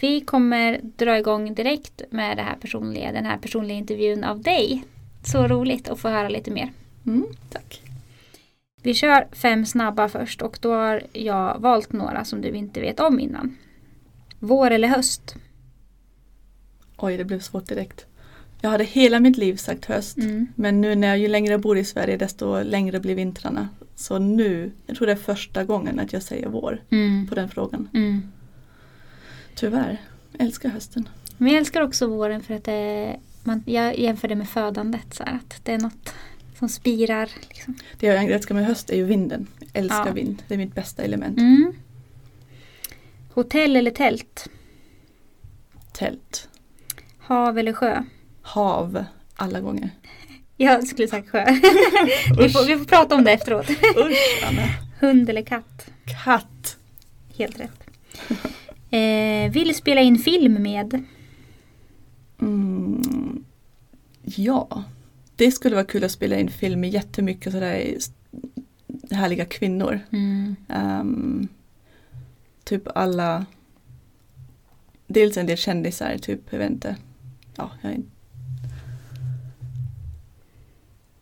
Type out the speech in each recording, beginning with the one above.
Vi kommer dra igång direkt med det här personliga, den här personliga intervjun av dig. Så roligt att få höra lite mer. Mm, tack. Vi kör fem snabba först och då har jag valt några som du inte vet om innan. Vår eller höst? Oj, det blev svårt direkt. Jag hade hela mitt liv sagt höst. Mm. Men nu när jag ju längre bor i Sverige desto längre blir vintrarna. Så nu, jag tror det är första gången att jag säger vår Mm. på den frågan. Mm. Tyvärr, jag älskar hösten. Men jag älskar också våren för att det, man, jag jämför det med födandet. Så att det är något som spirar. Liksom. Det jag älskar med höst är ju vinden. Jag älskar Ja. vind, det är mitt bästa element. Mm. Hotell eller tält? Tält, Hav eller sjö? hav, alla gånger. Jag skulle sagt sjö. vi, får, vi får prata om det efteråt. Usch Anna. Hund eller katt? Katt. Helt rätt. Eh, vill spela in film med? Mm, ja, det skulle vara kul att spela in film med jättemycket sådär härliga kvinnor. Mm. Ehm, typ alla Dels en del kändisar, typ, jag vet inte. Ja, jag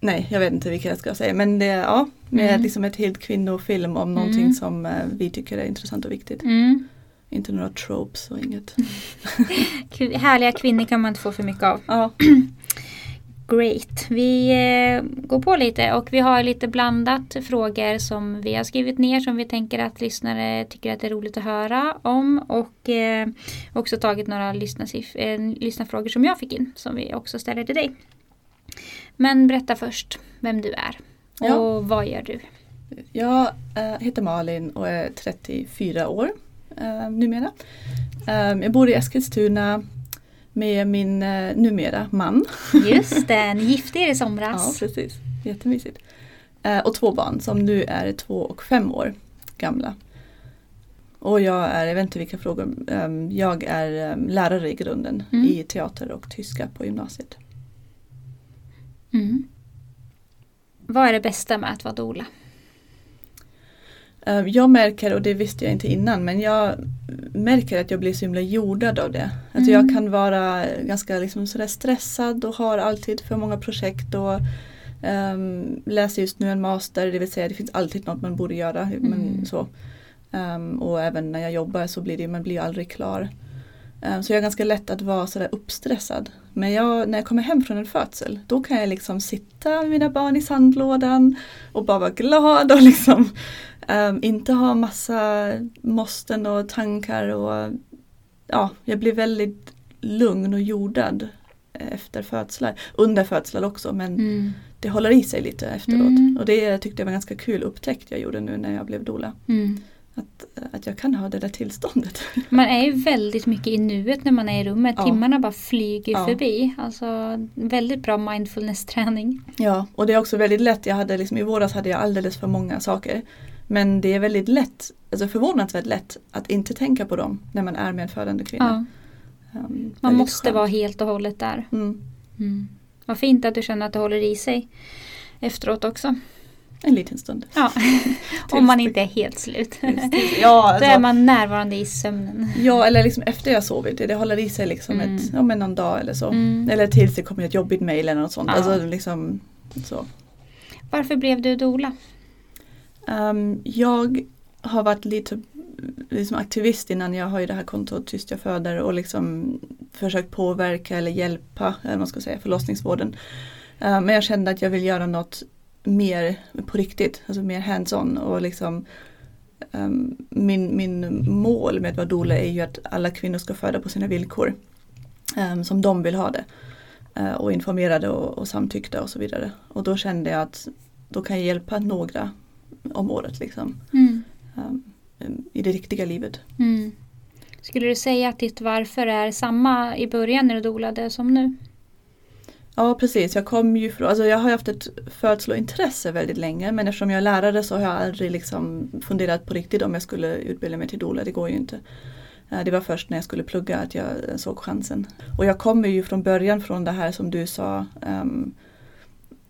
Nej, jag vet inte vilka jag ska säga men det, ja, med Mm. liksom ett helt kvinnofilm om någonting Mm. som eh, vi tycker är intressant och viktigt. Mm. Inte några tropes och inget. Härliga kvinnor kan man inte få för mycket av. Ja, Great. Vi eh, går på lite och vi har lite blandat frågor som vi har skrivit ner som vi tänker att lyssnare tycker att det är roligt att höra om och eh, också tagit några lyssnarsiff- eh, lyssnarfrågor som jag fick in som vi också ställer till dig. Men berätta först vem du är och Ja. vad gör du? Jag heter Malin och är 34 år eh, numera. Eh, jag bor i Eskilstuna med min eh, numera man. Just det, ni gifte er i Ja, somras. precis. Jättemysigt. Eh, och två barn som nu är två och fem år gamla. Och jag är, jag vet inte vilka frågor, ehm, jag är ehm, lärare i grunden Mm. i teater och tyska på gymnasiet. Mm. Vad är det bästa med att vara doula? Eh, Jag märker, och det visste jag inte innan, men jag märker att jag blir så himla jordad av det. Alltså Mm. jag kan vara ganska liksom sådär stressad och har alltid för många projekt och um, läser just nu en master, det vill säga det finns alltid något man borde göra. Men Mm. så. Ehm, och även när jag jobbar så blir det, man blir aldrig klar. Ehm, så jag är ganska lätt att vara sådär uppstressad. Men jag, när jag kommer hem från en födsel, då kan jag liksom sitta med mina barn i sandlådan och bara vara glad och liksom ehm, inte ha massa måsten och tankar och ja, jag blir väldigt lugn och jordad eh, efter födslar. Under födslar också men Mm. det håller i sig lite efteråt. Mm. Och det tyckte jag var en ganska kul upptäckt jag gjorde nu när jag blev doula. Mm. Att, att jag kan ha det där tillståndet. Man är ju väldigt mycket i nuet när man är i rummet. Ja. Timmarna bara flyger Ja. förbi. Alltså väldigt bra mindfulness-träning. Ja, och det är också väldigt lätt. Jag hade liksom, I våras hade jag alldeles för många saker. Men det är väldigt lätt, alltså förvånansvärt lätt att inte tänka på dem när man är med en födande Ja. kvinna. Um, Man måste skönt. vara helt och hållet där. Mm, Mm. Vad fint att du känner att det håller i sig efteråt också. En liten stund. Ja. Om man inte är helt slut. Ja, Då är alltså, man närvarande i sömnen. ja, eller liksom efter jag sovit. Det, håller i sig liksom Mm. ett, ja, men någon dag eller så. Mm. Eller tills det kommer ett jobbigt mail eller något sånt. Ja. Alltså, liksom, så. Varför blev du doula? Ehm, jag har varit lite liksom aktivist innan. Jag har ju det här kontot Tyst jag föder och liksom försökt påverka eller hjälpa eller man ska säga, förlossningsvården. Ehm, men jag kände att jag vill göra något mer på riktigt, alltså mer hands-on och liksom ehm, min, min mål med att vara doula är ju att alla kvinnor ska föda på sina villkor. ehm, som de vill ha det. Eh, och informerade och, och samtyckta och så vidare. Och då kände jag att då kan jag hjälpa några om året liksom. Mm. um, I det riktiga livet. Mm. Skulle du säga att ditt varför är samma i början när du dolade som nu? Ja precis, jag kom ju från, alltså jag har haft ett födslointresse väldigt länge men eftersom jag är lärare så har jag aldrig liksom funderat på riktigt om jag skulle utbilda mig till doula, det går ju inte. Eh, det var först när jag skulle plugga att jag såg chansen. Och jag kommer ju från början från det här som du sa, um,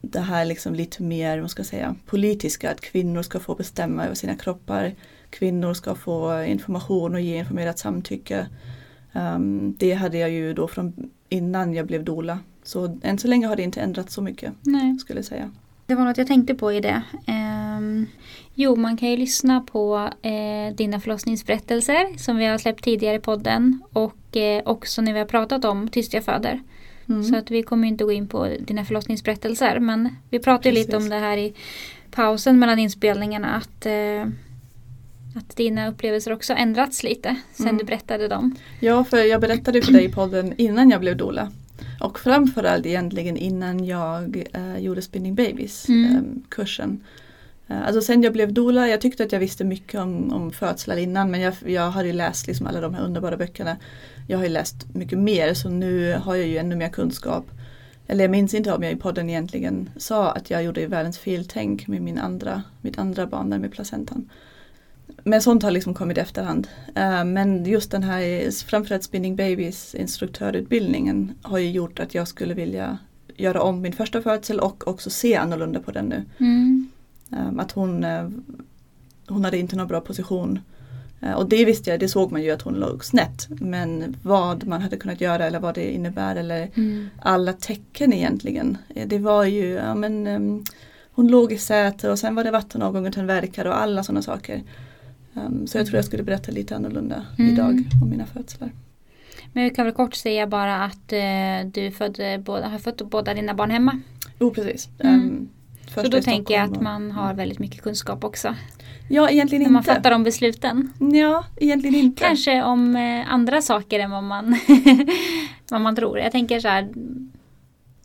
det här liksom lite mer, vad ska jag säga, politiska, att kvinnor ska få bestämma över sina kroppar. kvinnor ska få information och ge informerat samtycke. Um, det hade jag ju då från innan jag blev doula. Så än så länge har det inte ändrats så mycket Nej. skulle jag säga. Det var något jag tänkte på i det. Um, jo, man kan ju lyssna på eh, dina förlossningsberättelser som vi har släppt tidigare i podden och eh, också när vi har pratat om Tyst jag föder. Mm. Så att vi kommer inte gå in på dina förlossningsberättelser men vi pratade Precis. lite om det här i pausen mellan inspelningarna att, eh, att dina upplevelser också ändrats lite sen Mm. du berättade dem. Ja, för jag berättade för dig i podden innan jag blev doula. Och framförallt egentligen innan jag eh, gjorde Spinning Babies Mm. eh, kursen. Eh, alltså sen jag blev doula, jag tyckte att jag visste mycket om, om födslar innan men jag, jag hade ju läst liksom alla de här underbara böckerna. Jag har ju läst mycket mer så nu har jag ju ännu mer kunskap. Eller jag minns inte om jag i podden egentligen sa att jag gjorde världens feltänk med min andra, mitt andra barn där med placentan. Men sånt har liksom kommit i efterhand. Eh, men just den här framförallt Spinning Babies instruktörutbildningen har ju gjort att jag skulle vilja göra om min första födsel och också se annorlunda på den nu. Mm. Eh, att hon, eh, hon hade inte någon bra position. Eh, och det visste jag, det såg man ju att hon låg snett. Men vad man hade kunnat göra eller vad det innebär eller Mm. alla tecken egentligen. Det var ju, ja men ehm, hon låg i säte och sen var det vattenavgången till en verkare och alla sådana saker. Ehm, så jag tror jag skulle berätta lite annorlunda Mm. idag om mina födslar. Men vi kan väl kort säga bara att eh, du födde båda, har fått båda dina barn hemma. Jo precis. Mm. Ehm, Så då tänker jag att man har väldigt mycket kunskap också. Ja egentligen När man inte. fattar de besluten. Ja egentligen inte. Kanske om eh, andra saker än vad man, vad man tror. Jag tänker så här.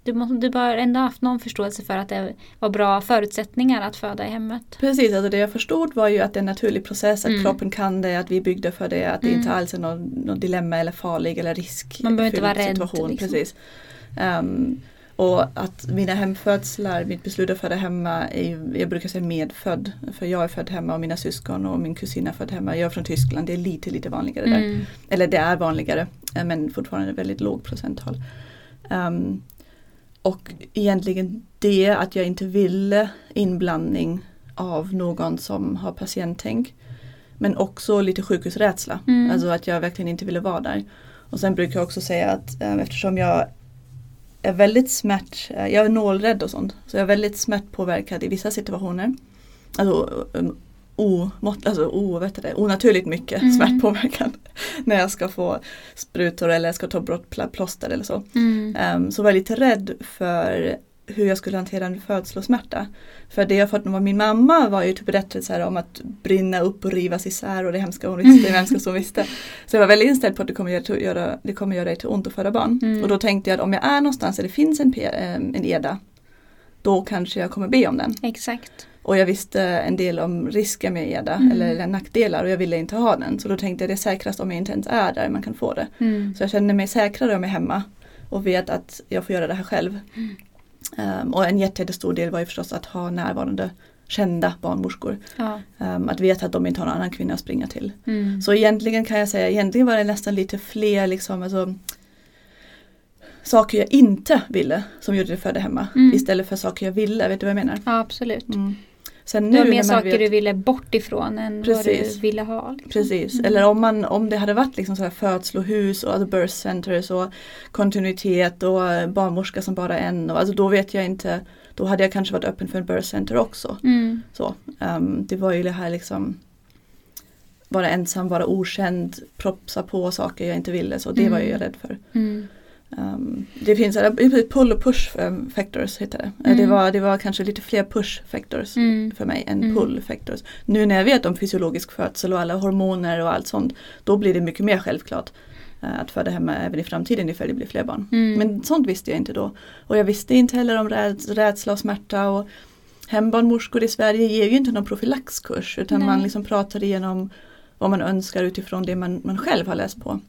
Du, måste, du bör ändå ha haft någon förståelse för att det var bra förutsättningar att föda i hemmet. Precis, alltså det jag förstod var ju att det är en naturlig process, att Mm. kroppen kan det, att vi är byggda för det, att det Mm. inte alls är någon, någon dilemma eller farlig eller risk. Man behöver inte vara rädd, Situation. liksom. Precis. Ehm, och att mina hemfödslar, mitt beslut att föda hemma, är, jag brukar säga medfödd. För jag är född hemma och mina syskon och min kusin är född hemma. Jag är från Tyskland, det är lite lite vanligare där. Mm. Eller det är vanligare eh, men fortfarande väldigt låg procenttal. Ehm, och egentligen det att jag inte ville inblandning av någon som har patienttänk. Men också lite sjukhusrädsla. Mm. Alltså att jag verkligen inte ville vara där. Och sen brukar jag också säga att eh, eftersom jag är väldigt smärt, eh, jag är nålrädd och sånt. Så jag är väldigt smärtpåverkad i vissa situationer. Alltså um, omått, alltså o, vet det, onaturligt mycket Mm. smärtpåverkan. När jag ska få sprutor eller jag ska ta bort pl- plåster eller så. Mm. Um, så var jag lite rädd för hur jag skulle hantera en födslosmärta. För det jag fått av min mamma var ju typ berättelser om att brinna upp och rivas isär och det hemska hon visste, det hemska hon visste. Så jag var väldigt inställd på att det kommer göra, göra, det kommer göra dig till ont att föda barn. Mm. Och då tänkte jag att om jag är någonstans där det finns en, P- eh, en EDA då kanske jag kommer be om den. Exakt. Och jag visste en del om risker med EDA Mm. eller nackdelar och jag ville inte ha den. Så då tänkte jag det är säkrast om jag inte ens är där man kan få det. Mm. Så jag känner mig säkrare om jag är hemma och vet att jag får göra det här själv. Mm. Um, och en jätte- jättestor del var ju förstås att ha närvarande kända barnmorskor. Ja. Um, att veta att de inte har någon annan kvinna att springa till. Mm. Så egentligen kan jag säga, egentligen var det nästan lite fler liksom, alltså, saker jag inte ville som gjorde det födde hemma. Mm. Istället för saker jag ville, vet du vad jag menar? ja, absolut. Mm. Sen Det nu var mer saker vet, du ville bort ifrån än Precis. vad du ville ha. liksom. Precis, Mm. eller om, man, om det hade varit liksom så här födslohus och alltså birth centers och kontinuitet och barnmorska som bara en. Och, alltså då vet jag inte, då hade jag kanske varit öppen för en birth center också. Mm. Så, ehm, det var ju det här liksom vara ensam, vara okänd, propsa på saker jag inte ville. Så det var Mm. jag rädd för. Ehm, det finns pull och push um, factors heter det. Eh, Det, Mm. var, det var kanske lite fler push factors Mm. för mig än Mm. pull factors. Nu när jag vet om fysiologisk födsel och alla hormoner och allt sånt. Då blir det mycket mer självklart eh, att föda hemma även i framtiden ifall det blir fler barn. Mm. Men sånt visste jag inte då. Och jag visste inte heller om räds rädsla och smärta. Och hembarnmorskor i Sverige ger ju inte någon profylaxkurs utan Nej. man liksom pratar igenom vad man önskar utifrån det man, man själv har läst på.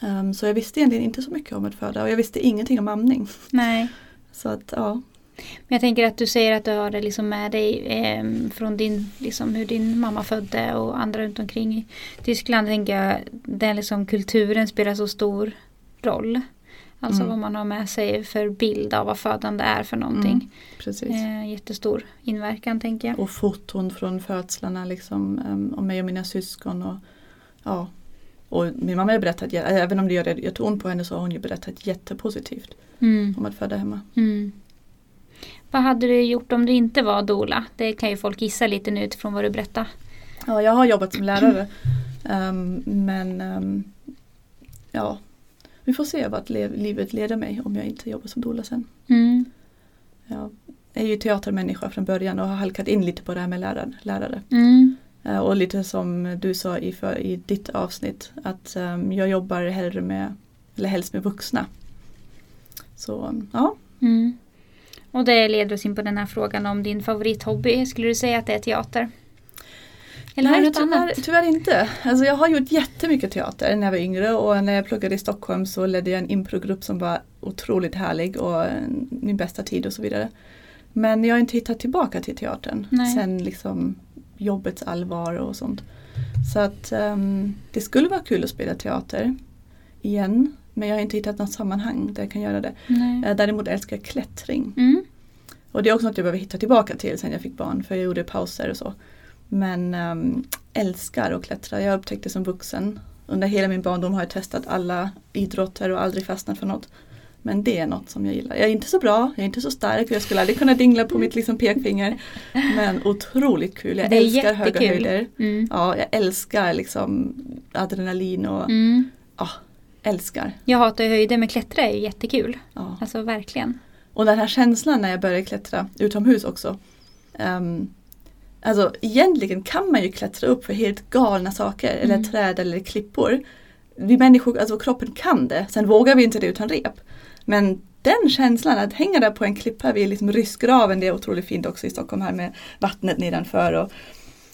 Ehm, så jag visste egentligen inte så mycket om att föda och jag visste ingenting om amning. Nej. Så att ja, Men jag tänker att du säger att du har det liksom med dig eh, från din, liksom hur din mamma födde och andra runt omkring i Tyskland. Tänker jag, den liksom kulturen spelar så stor roll. Alltså Mm. vad man har med sig för bild av vad födande är för någonting. Mm, Precis. Eh, jättestor inverkan tänker jag. Och foton från födslarna liksom, um, om mig och mina syskon. Och, ja. Och min mamma har berättat, jä- även om det gör gör ont på henne så har hon ju berättat jättepositivt Mm. om att föda hemma. Mm. Vad hade du gjort om du inte var dola? Det kan ju folk gissa lite nu utifrån vad du berättar. Ja, jag har jobbat som lärare. Um, men um, ja, vi får se vart livet leder mig om jag inte jobbar som doula sen. Mm. Jag är ju teatermänniska från början och har halkat in lite på det här med lärare. lärare. Mm. Eh, Och lite som du sa i, för, i ditt avsnitt att um, jag jobbar hellre med, eller helst med vuxna. Så ja, Mm. Och det leder oss in på den här frågan om din favorithobby. Skulle du säga att det är teater? Eller har du Nej, något tyvärr, annat? tyvärr inte. Alltså jag har gjort jättemycket teater när jag var yngre och när jag pluggade i Stockholm så ledde jag en improgrupp som var otroligt härlig och eh, min bästa tid och så vidare. Men jag har inte hittat tillbaka till teatern Nej. sen liksom jobbets allvar och sånt. Så att ehm, det skulle vara kul att spela teater igen men jag har inte hittat något sammanhang där jag kan göra det. Nej. Eh, Däremot älskar jag klättring. Mm. Och det är också något jag behöver hitta tillbaka till sen jag fick barn för jag gjorde pauser och så. Men um, älskar att klättra. Jag upptäckte som vuxen. Under hela min barndom har jag testat alla idrotter och aldrig fastnat för något. Men det är något som jag gillar. Jag är inte så bra, jag är inte så stark och jag skulle aldrig kunna dingla på mitt liksom pekfinger. Men otroligt kul. Jag Det älskar höga höjder. Mm. Ja, jag älskar liksom adrenalin och Mm. älskar. Jag hatar höjder men klättra är jättekul. Ja. Alltså verkligen. Och den här känslan när jag började klättra utomhus också. Um, alltså egentligen kan man ju klättra upp för helt galna saker, eller Mm. träd eller klippor. Vi människor, alltså kroppen kan det, sen vågar vi inte det utan rep. Men den känslan att hänga där på en klippa vid liksom Ryssgraven, det är otroligt fint också i Stockholm här med vattnet nedanför. Och,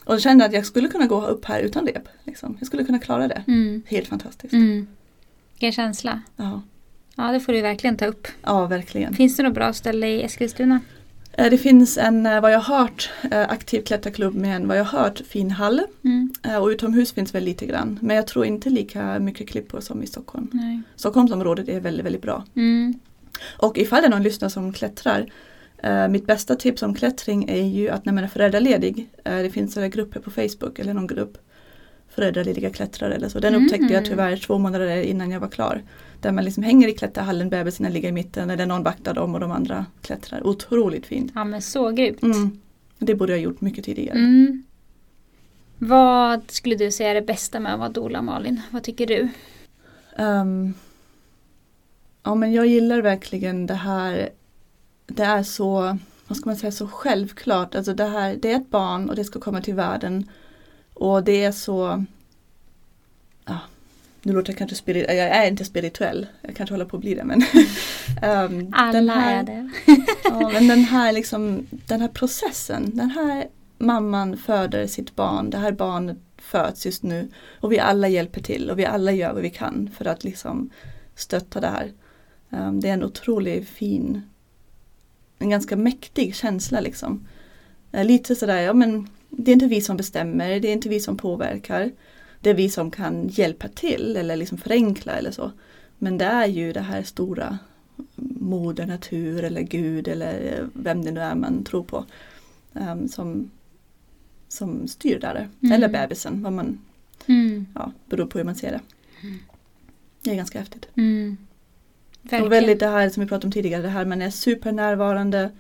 och kände att jag skulle kunna gå upp här utan rep. Liksom. Jag skulle kunna klara det. Mm. Helt fantastiskt. Mm. Vilken känsla. Ja. Ja det får du verkligen ta upp. ja, verkligen. Finns det något bra ställe i Eskilstuna? Eh, Det finns en, eh, vad jag har hört, eh, aktiv klätterklubb med en, vad jag har hört, fin hall. Mm. Och utomhus finns väl lite grann. Men jag tror inte lika mycket klippor som i Stockholm. Nej. Stockholmsområdet är väldigt, väldigt bra. Mm. Och ifall det är någon lyssnare som klättrar. mitt bästa tips om klättring är ju att när man är föräldraledig. det finns sådana grupper på Facebook eller någon grupp. Föräldralediga klättrare eller så. Den Mm. upptäckte jag tyvärr två månader innan jag var klar. Där man liksom hänger i klätterhallen, bebisarna ligger i mitten eller någon vaktar dem och de andra klättrar. Otroligt fint. Ja men så grymt. Mm. Det borde jag ha gjort mycket tidigare. Mm. Vad skulle du säga är det bästa med att vara doula Malin? Vad tycker du? Ehm, ja men jag gillar verkligen det här. Det är så, vad ska man säga, så självklart. Alltså det här, det är ett barn och det ska komma till världen. Och det är så, ja, nu låter jag kanske spirituell, jag är inte spirituell. Jag kanske håller på att bli det men. ehm, Alla den här, är det. Ja, men den här, liksom, den här processen, den här mamman föder sitt barn, det här barnet föds just nu och vi alla hjälper till och vi alla gör vad vi kan för att liksom stötta det här. Um, det är en otroligt fin, en ganska mäktig känsla liksom. Eh, Lite sådär, ja men det är inte vi som bestämmer, det är inte vi som påverkar. Det är vi som kan hjälpa till eller liksom förenkla eller så. Men det är ju det här stora moder natur eller gud eller vem det nu är man tror på. ehm, som, som styr där. Mm. Eller bebisen, vad man, Mm. ja, beror på hur man ser det. Det är ganska häftigt. Mm. Och väldigt det här som vi pratade om tidigare, det här man är supernärvarande.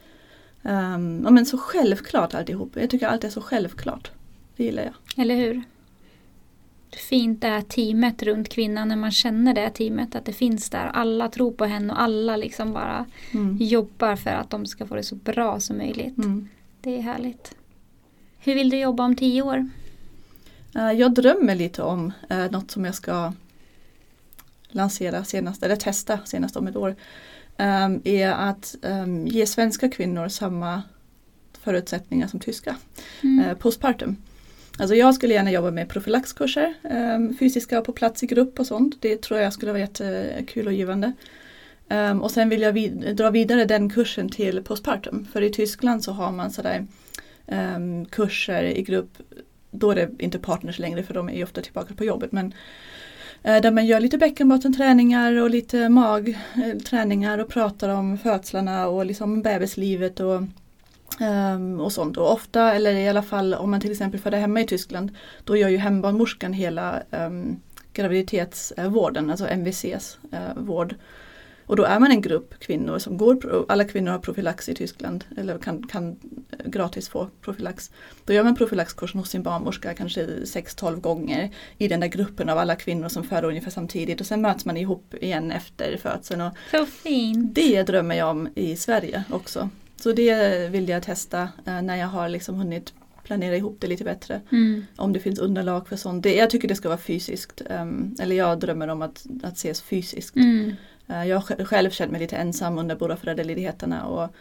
Um, ja, men så självklart alltihop. Jag tycker allt är så självklart. Det gillar jag. Eller hur? Fint det här teamet runt kvinnan när man känner det teamet att det finns där. Alla tror på henne och alla liksom bara Mm. jobbar för att de ska få det så bra som möjligt. Mm. Det är härligt. Hur vill du jobba om tio år? Eh, Jag drömmer lite om uh, något som jag ska lansera senast, eller testa senast om ett år. ehm, är att ehm, ge svenska kvinnor samma förutsättningar som tyska. Mm. eh, postpartum. Alltså jag skulle gärna jobba med profylaxkurser, ehm, fysiska på plats i grupp och sånt. Det tror jag skulle vara jättekul och givande. Och sen vill jag vid- dra vidare den kursen till postpartum. För i Tyskland så har man sådär kurser i grupp. Då är det inte partners längre för de är ju ofta tillbaka på jobbet. Men Eh, där man gör lite bäckenbottenträningar och lite magträningar och pratar om födslarna och liksom bebislivet och, ehm, och sånt. Och ofta, eller i alla fall om man till exempel föder hemma i Tyskland, då gör ju hembarnmorskan hela um, graviditetsvården, alltså MVCs uh, eh, vård. Och då är man en grupp kvinnor som går, alla kvinnor har profylax i Tyskland eller kan, kan eh, gratis få profylax. Då gör man profylaxkursen hos sin barnmorska kanske 6-12 gånger i den där gruppen av alla kvinnor som föder ungefär samtidigt och sen möts man ihop igen efter födseln. Och Så fint! Det drömmer jag om i Sverige också. Så det vill jag testa eh, när jag har liksom hunnit planera ihop det lite bättre. Mm. Om det finns underlag för sånt. Det, jag tycker det ska vara fysiskt. Um, eller jag drömmer om att, att ses fysiskt. Mm. Uh, jag har själv känt mig lite ensam under båda föräldraledigheterna och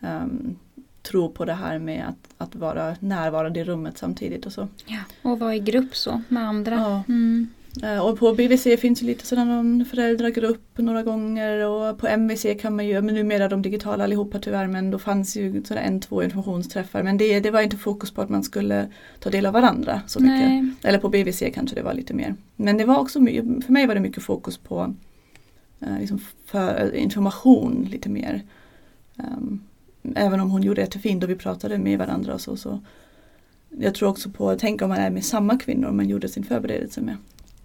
um, tror på det här med att, att vara närvarande i rummet samtidigt och så. Ja, och vara i grupp så med andra. Ja. Mm. Eh, Och på BVC finns det lite sådär någon föräldragrupp några gånger och på MVC kan man ju, men numera de digitala allihopa tyvärr men då fanns ju sådär en, två informationsträffar men det, det var inte fokus på att man skulle ta del av varandra så mycket. Nej. Eller på BVC kanske det var lite mer. Men det var också, för mig var det mycket fokus på eh, liksom för information lite mer. Ehm, även om hon gjorde jättefint och vi pratade med varandra och så. så jag tror också på, tänk om man är med samma kvinnor man gjorde sin förberedelse med.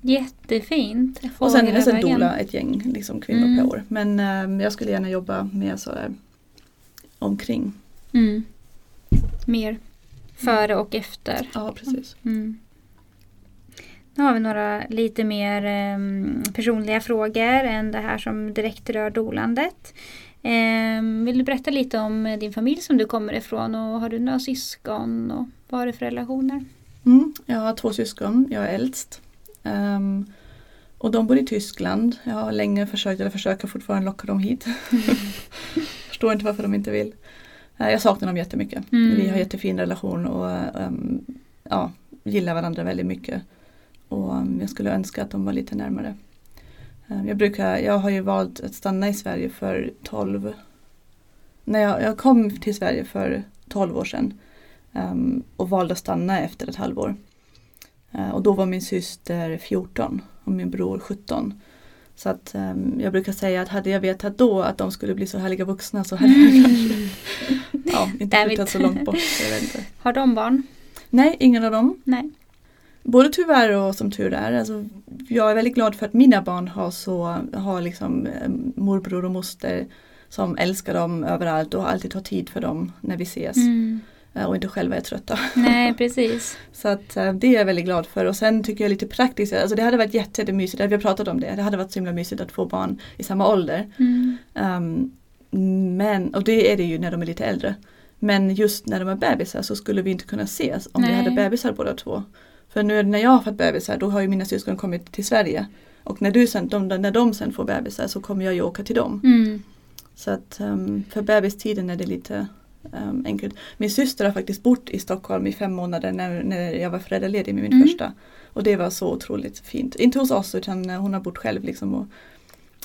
Jättefint. Och sen, hela sen dola ett gäng liksom, kvinnor Mm. per år. Men ehm, jag skulle gärna jobba med sådär omkring. Mm. Mer före och efter. Ja precis. Mm. Nu har vi några lite mer em, personliga frågor än det här som direkt rör dolandet. Em, vill du berätta lite om din familj som du kommer ifrån och har du några syskon och vad har du för relationer? Mm, jag har två syskon, jag är äldst. Ehm, och de bor i Tyskland. Jag har länge försökt, eller försöker fortfarande locka dem hit. Förstår inte varför de inte vill. Eh, jag saknar dem jättemycket. Mm. Vi har jättefin relation och ehm, ja, gillar varandra väldigt mycket. Och ehm, jag skulle önska att de var lite närmare. Ehm, jag, brukar, jag har ju valt att stanna i Sverige för 12 när jag, jag kom till Sverige för 12 år sedan ehm, och valde att stanna efter ett halvår. Eh, och då var min syster 14 och min bror 17. Så att ehm, jag brukar säga att hade jag vetat då att de skulle bli så härliga vuxna så hade jag kanske ja, inte flyttat så långt bort. Har de barn? Nej, ingen av dem. Nej. Både tyvärr och som tur är. Alltså, jag är väldigt glad för att mina barn har så, har liksom eh, morbror och moster som älskar dem överallt och alltid tar tid för dem när vi ses. Mm. eh, Och inte själva är trötta. Nej, precis. Så att eh, det är jag väldigt glad för och sen tycker jag lite praktiskt, alltså det hade varit jätte- jättemysigt, vi har pratat om det, det hade varit så himla mysigt att få barn i samma ålder. Mm. Um, men, och det är det ju när de är lite äldre. Men just när de är bebisar så skulle vi inte kunna ses om vi Nej. hade bebisar båda två. För nu när jag har fått bebisar då har ju mina syskon kommit till Sverige. Och när, du sen, de, när de sen får bebisar så kommer jag ju åka till dem. Mm. Så att um, för bebistiden är det lite um, enkelt. Min syster har faktiskt bott i Stockholm i fem månader när, när jag var föräldraledig med min Mm. första. Och det var så otroligt fint. Inte hos oss utan eh, hon har bott själv liksom och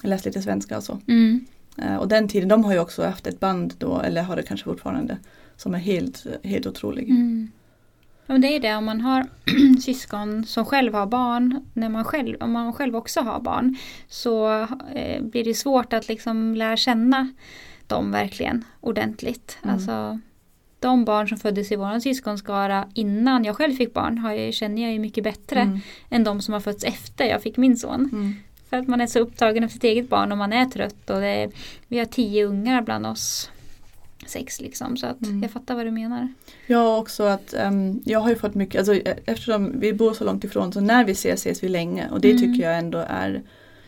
läst lite svenska och så. Mm. Eh, Och den tiden, de har ju också haft ett band då, eller har det kanske fortfarande, som är helt, helt otrolig. Mm. Men det är det om man har syskon som själv har barn, när man själv, om man själv också har barn, så eh, blir det svårt att liksom lära känna dem verkligen ordentligt. Mm. Alltså, de barn som föddes i vår syskonskara innan jag själv fick barn har jag, känner jag ju mycket bättre Mm. än de som har fötts efter jag fick min son. Mm. För att man är så upptagen av sitt eget barn och man är trött och är, vi har tio ungar bland oss. Sex liksom, så att Mm. jag fattar vad du menar. Jag också att ehm, jag har ju fått mycket, alltså, eh, eftersom vi bor så långt ifrån så när vi ses ses vi länge och det Mm. tycker jag ändå är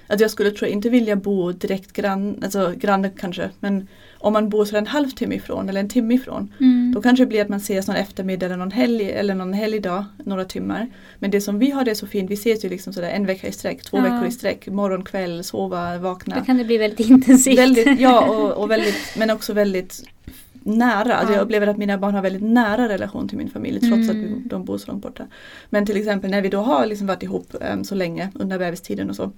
att jag skulle tror inte vilja bo direkt grann, alltså granne kanske, men om man bor så en halvtimme ifrån eller en timme ifrån Mm. Då kanske det blir att man ses någon eftermiddag eller någon helg eller någon helgdag, några timmar. Men det som vi har det är så fint, vi ses ju liksom sådär en vecka i sträck, två Ja. veckor i sträck, morgon, kväll, sova, Då vakna. kan det bli väldigt intensivt. Väldigt, ja, och, och väldigt, men också väldigt nära. Alltså Ja. jag upplever att mina barn har väldigt nära relation till min familj trots att Mm. de bor så långt borta. Men till exempel när vi då har liksom varit ihop em, så länge under bebistiden och så.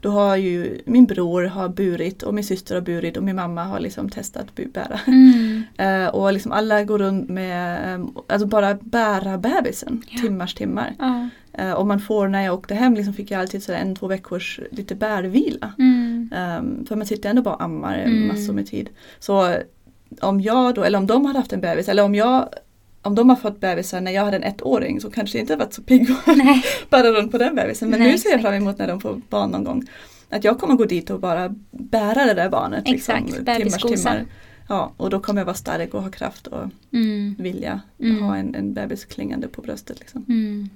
då har ju min bror har burit och min syster har burit och min mamma har liksom testat bära. Mm. Eh, och liksom alla går runt med, eh, alltså bara bära bebisen Ja. timmars timmar. Ja. Eh, och man får, när jag åkte hem liksom fick jag alltid sådär en, två veckors lite bärvila. Mm. Um, för man sitter ändå bara och ammar Mm. massor med tid. Så om jag då, eller om de hade haft en bebis, eller om jag om de har fått bebisar när jag hade en ettåring så kanske jag inte varit så pigg Nej. bara runt på den bebisen. Men Nej, nu ser jag fram emot när de får barn någon gång. Att jag kommer gå dit och bara bära det där barnet. Exakt, liksom, bebiskosa. Ja, och då kommer jag vara stark och ha kraft och Mm. vilja Mm. ha en, en bebis klingande på bröstet. Liksom. Mm.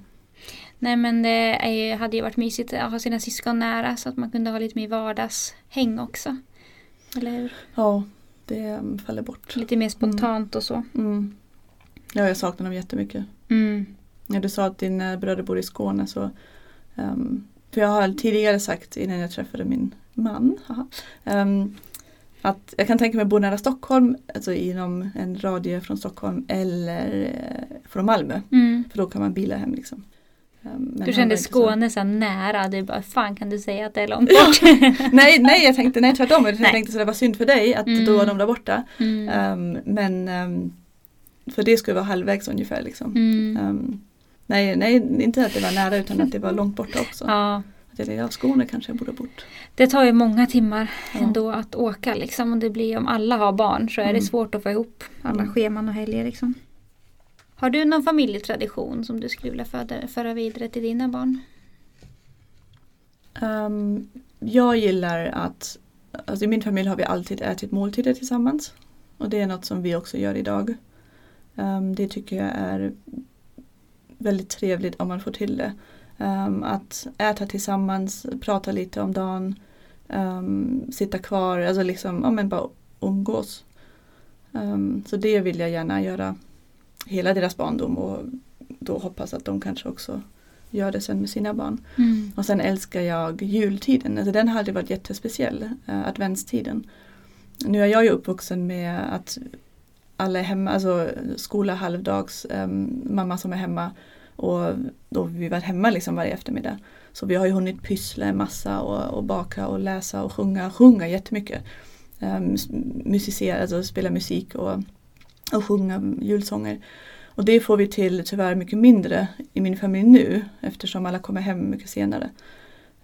Nej men det är hade ju varit mysigt att ha sina syskon nära så att man kunde ha lite mer vardagshäng också. Eller hur? Ja, det faller bort. Lite mer spontant och så. Mm. Ja, jag saknar dem jättemycket. Mm. När du sa att dina bröder bor i Skåne så um, För jag har tidigare sagt innan jag träffade min man haha, um, Att jag kan tänka mig att bo nära Stockholm, alltså inom en radie från Stockholm eller eh, från Malmö. Mm. För då kan man bila hem liksom. Um, men Du kände Skåne så nära, du bara fan kan du säga att det är långt bort? nej, nej, jag tänkte nej tvärtom. Jag Nej. tänkte så det var synd för dig att Mm. då var de där borta. Mm. Um, men um, för det skulle vara halvvägs ungefär liksom. Mm. Um, nej, nej, inte att det var nära utan att det var långt borta också. Ja, Att jag Skåne kanske jag borde ha bott. det tar ju många timmar Ja. ändå att åka liksom. Och det blir om alla har barn så är det Mm. svårt att få ihop alla Mm. scheman och helger liksom. Har du någon familjetradition som du skulle vilja föra, föra vidare till dina barn? Um, jag gillar att, alltså i min familj har vi alltid ätit måltider tillsammans. Och det är något som vi också gör idag. Um, det tycker jag är väldigt trevligt om man får till det. Um, att äta tillsammans, prata lite om dagen, um, sitta kvar, alltså liksom, ja men bara umgås. Um, så det vill jag gärna göra hela deras barndom och då hoppas att de kanske också gör det sen med sina barn. Mm. Och sen älskar jag jultiden, alltså den har alltid varit jättespeciell, äh, adventstiden. Nu är jag ju uppvuxen med att alla är hemma, alltså skola halvdags, ähm, mamma som är hemma och då vi var hemma liksom varje eftermiddag. Så vi har ju hunnit pyssla en massa och, och baka och läsa och sjunga, sjunga jättemycket. Um, musicera, alltså spela musik och, och sjunga julsånger. Och det får vi till tyvärr mycket mindre i min familj nu eftersom alla kommer hem mycket senare.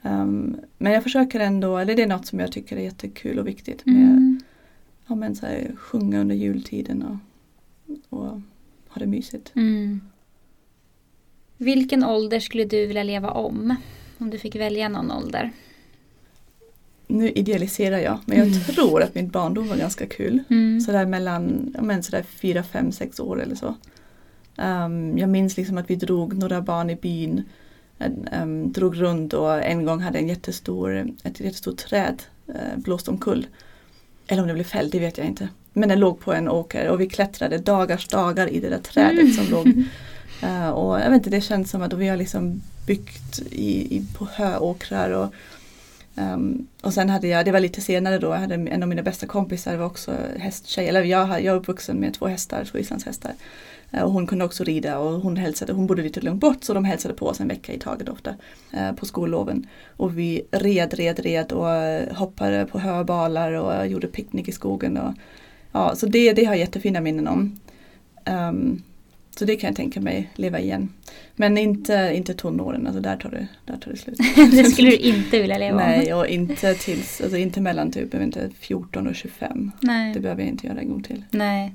Um, men jag försöker ändå, eller det är något som jag tycker är jättekul och viktigt med Mm. ja, men så här, sjunga under jultiden och, och ha det mysigt. Mm. Vilken ålder skulle du vilja leva om? Om du fick välja någon ålder. Nu idealiserar jag men jag Mm. tror att min barndom var ganska kul. Mm. Sådär mellan men sådär fyra, fem, sex år eller så. Um, jag minns liksom att vi drog några barn i byn. Um, drog runt och en gång hade en jättestor, ett jättestort träd uh, blåst omkull. Eller om det blev fällt, det vet jag inte. Men den låg på en åker och vi klättrade dagars dagar i det där trädet som låg. Uh, och jag vet inte, det känns som att vi har liksom byggt i, i, på höåkrar och Um, och sen hade jag, det var lite senare då, jag hade en av mina bästa kompisar var också hästtjej, eller jag, jag är uppvuxen med två hästar, två islandshästar. Uh, och hon kunde också rida och hon hälsade, hon bodde lite långt bort så de hälsade på oss en vecka i taget ofta uh, på skolloven. Och vi red, red, red och uh, hoppade på höbalar och gjorde picknick i skogen. Och, ja, så det, det har jag jättefina minnen om. Um, så det kan jag tänka mig leva igen. Men inte, inte tonåren, alltså där tar det, där tar det slut. det skulle du inte vilja leva om. Nej, och inte tills, alltså inte mellan typ inte, 14 och 25. Nej. Det behöver jag inte göra en gång till. Nej.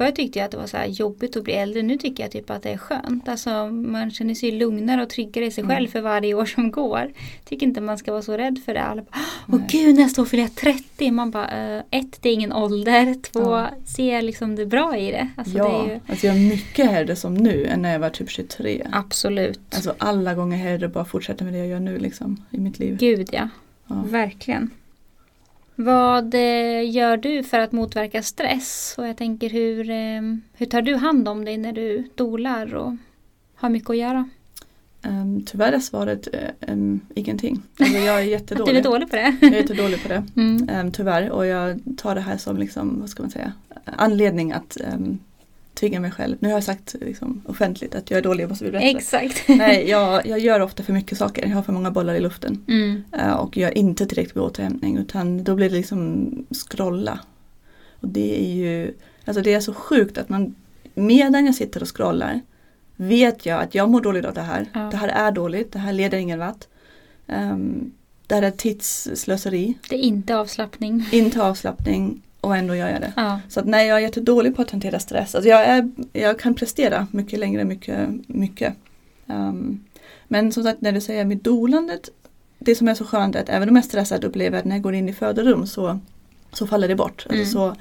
Förr tyckte jag att det var så jobbigt att bli äldre. Nu tycker jag typ att det är skönt. Alltså man känner sig lugnare och tryggare i sig Mm. själv för varje år som går. Tycker inte man ska vara så rädd för det. Alla bara, åh gud nästa år fyller jag 30. Man bara, eh, ett det är ingen ålder. Två, Ja. ser liksom det bra i det. Alltså ja, det är ju, alltså jag är mycket hellre som nu än när jag var typ 23. absolut. Alltså alla gånger hellre bara fortsätta med det jag gör nu liksom i mitt liv. Gud ja, Ja. verkligen. Vad eh, gör du för att motverka stress? Och jag tänker hur, eh, hur tar du hand om dig när du dolar och har mycket att göra? Um, tyvärr är svaret um, ingenting. Alltså jag är Att du jättedålig. är dålig på det? Jag är jättedålig på det. Mm. Um, tyvärr och jag tar det här som liksom, vad ska man säga, anledning att um, tvinga mig själv. Nu har jag sagt liksom, offentligt att jag är dålig och måste bli bättre. Exakt. Nej, jag, jag gör ofta för mycket saker. Jag har för många bollar i luften. Mm. Eh, och gör inte tillräckligt med återhämtning utan då blir det liksom scrolla. Och det är ju, alltså det är så sjukt att man medan jag sitter och scrollar vet jag att jag mår dåligt av det här. Ja. Det här är dåligt, det här leder ingen vart. Um, det här är tidsslöseri, Det är inte avslappning. inte avslappning och ändå gör jag det. Ja. Så att nej, jag är jättedålig på att hantera stress. Alltså jag, är, jag kan prestera mycket längre, mycket, mycket. Ehm, men som sagt, när du säger med dolandet, det som är så skönt är att även om jag är stressad upplever att när jag går in i födorum så, så faller det bort. Mm. Alltså så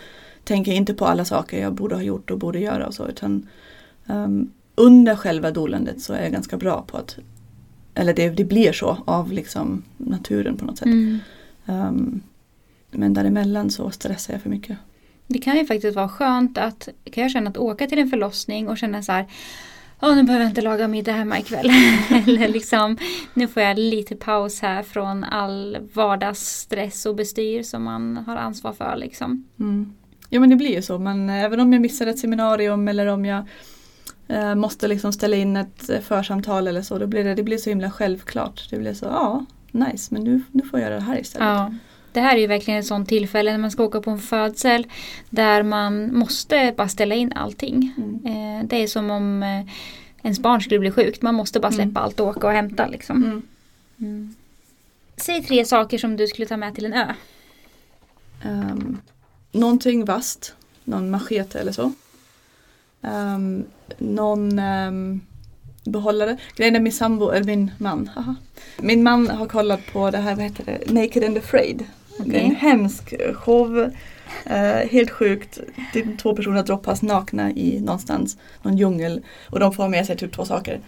tänker jag inte på alla saker jag borde ha gjort och borde göra och så. Utan ehm, under själva dolandet så är jag ganska bra på att, eller det, det blir så av liksom naturen på något sätt. Mm. Ehm, men däremellan så stressar jag för mycket. Det kan ju faktiskt vara skönt att kan jag känna att åka till en förlossning och känna så här Åh, nu behöver jag inte laga middag hemma ikväll. Eller liksom, nu får jag lite paus här från all vardagsstress och bestyr som man har ansvar för. Liksom. Mm. Ja men det blir ju så, men även om jag missar ett seminarium eller om jag eh, måste liksom ställa in ett eh, församtal eller så, då blir det, det blir så himla självklart. Det blir så, ja, nice, men nu, nu får jag göra det här istället. Ja. Det här är ju verkligen ett sånt tillfälle när man ska åka på en födsel där man måste bara ställa in allting. Mm. Eh, det är som om eh, ens barn skulle bli sjukt. Man måste bara släppa Mm. allt och åka och hämta. Liksom. Mm. Mm. Säg tre saker som du skulle ta med till en ö. Um, någonting vasst, någon machete eller så. Um, någon um, behållare. Grejen är min sambo, eller min man, haha. Min man har kollat på det här, vad heter det, Naked and Afraid. Det är en hemsk show. Eh, helt sjukt. Det är två personer droppas nakna i någonstans, någon djungel. Och de får med sig typ två saker.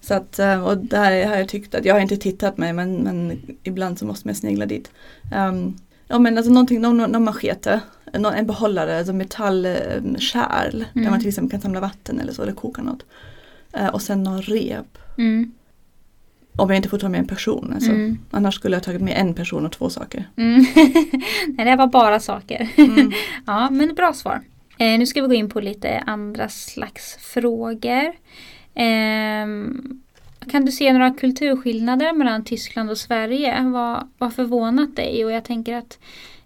Så att, eh, och där har jag tyckt att, jag har inte tittat mig men, men ibland så måste man snegla dit. Um, ja men alltså någonting, någon, någon machete, någon, en behållare, alltså metallkärl. Där Mm. man till exempel kan samla vatten eller så, eller koka något. Eh, och sen någon rep. Mm. Om jag inte får ta med en person. Alltså. Mm. Annars skulle jag tagit med en person och två saker. Mm. Nej, det var bara saker. Mm. ja, men bra svar. Eh, nu ska vi gå in på lite andra slags frågor. Ehm, kan du se några kulturskillnader mellan Tyskland och Sverige? Vad vad förvånat dig? Och jag tänker att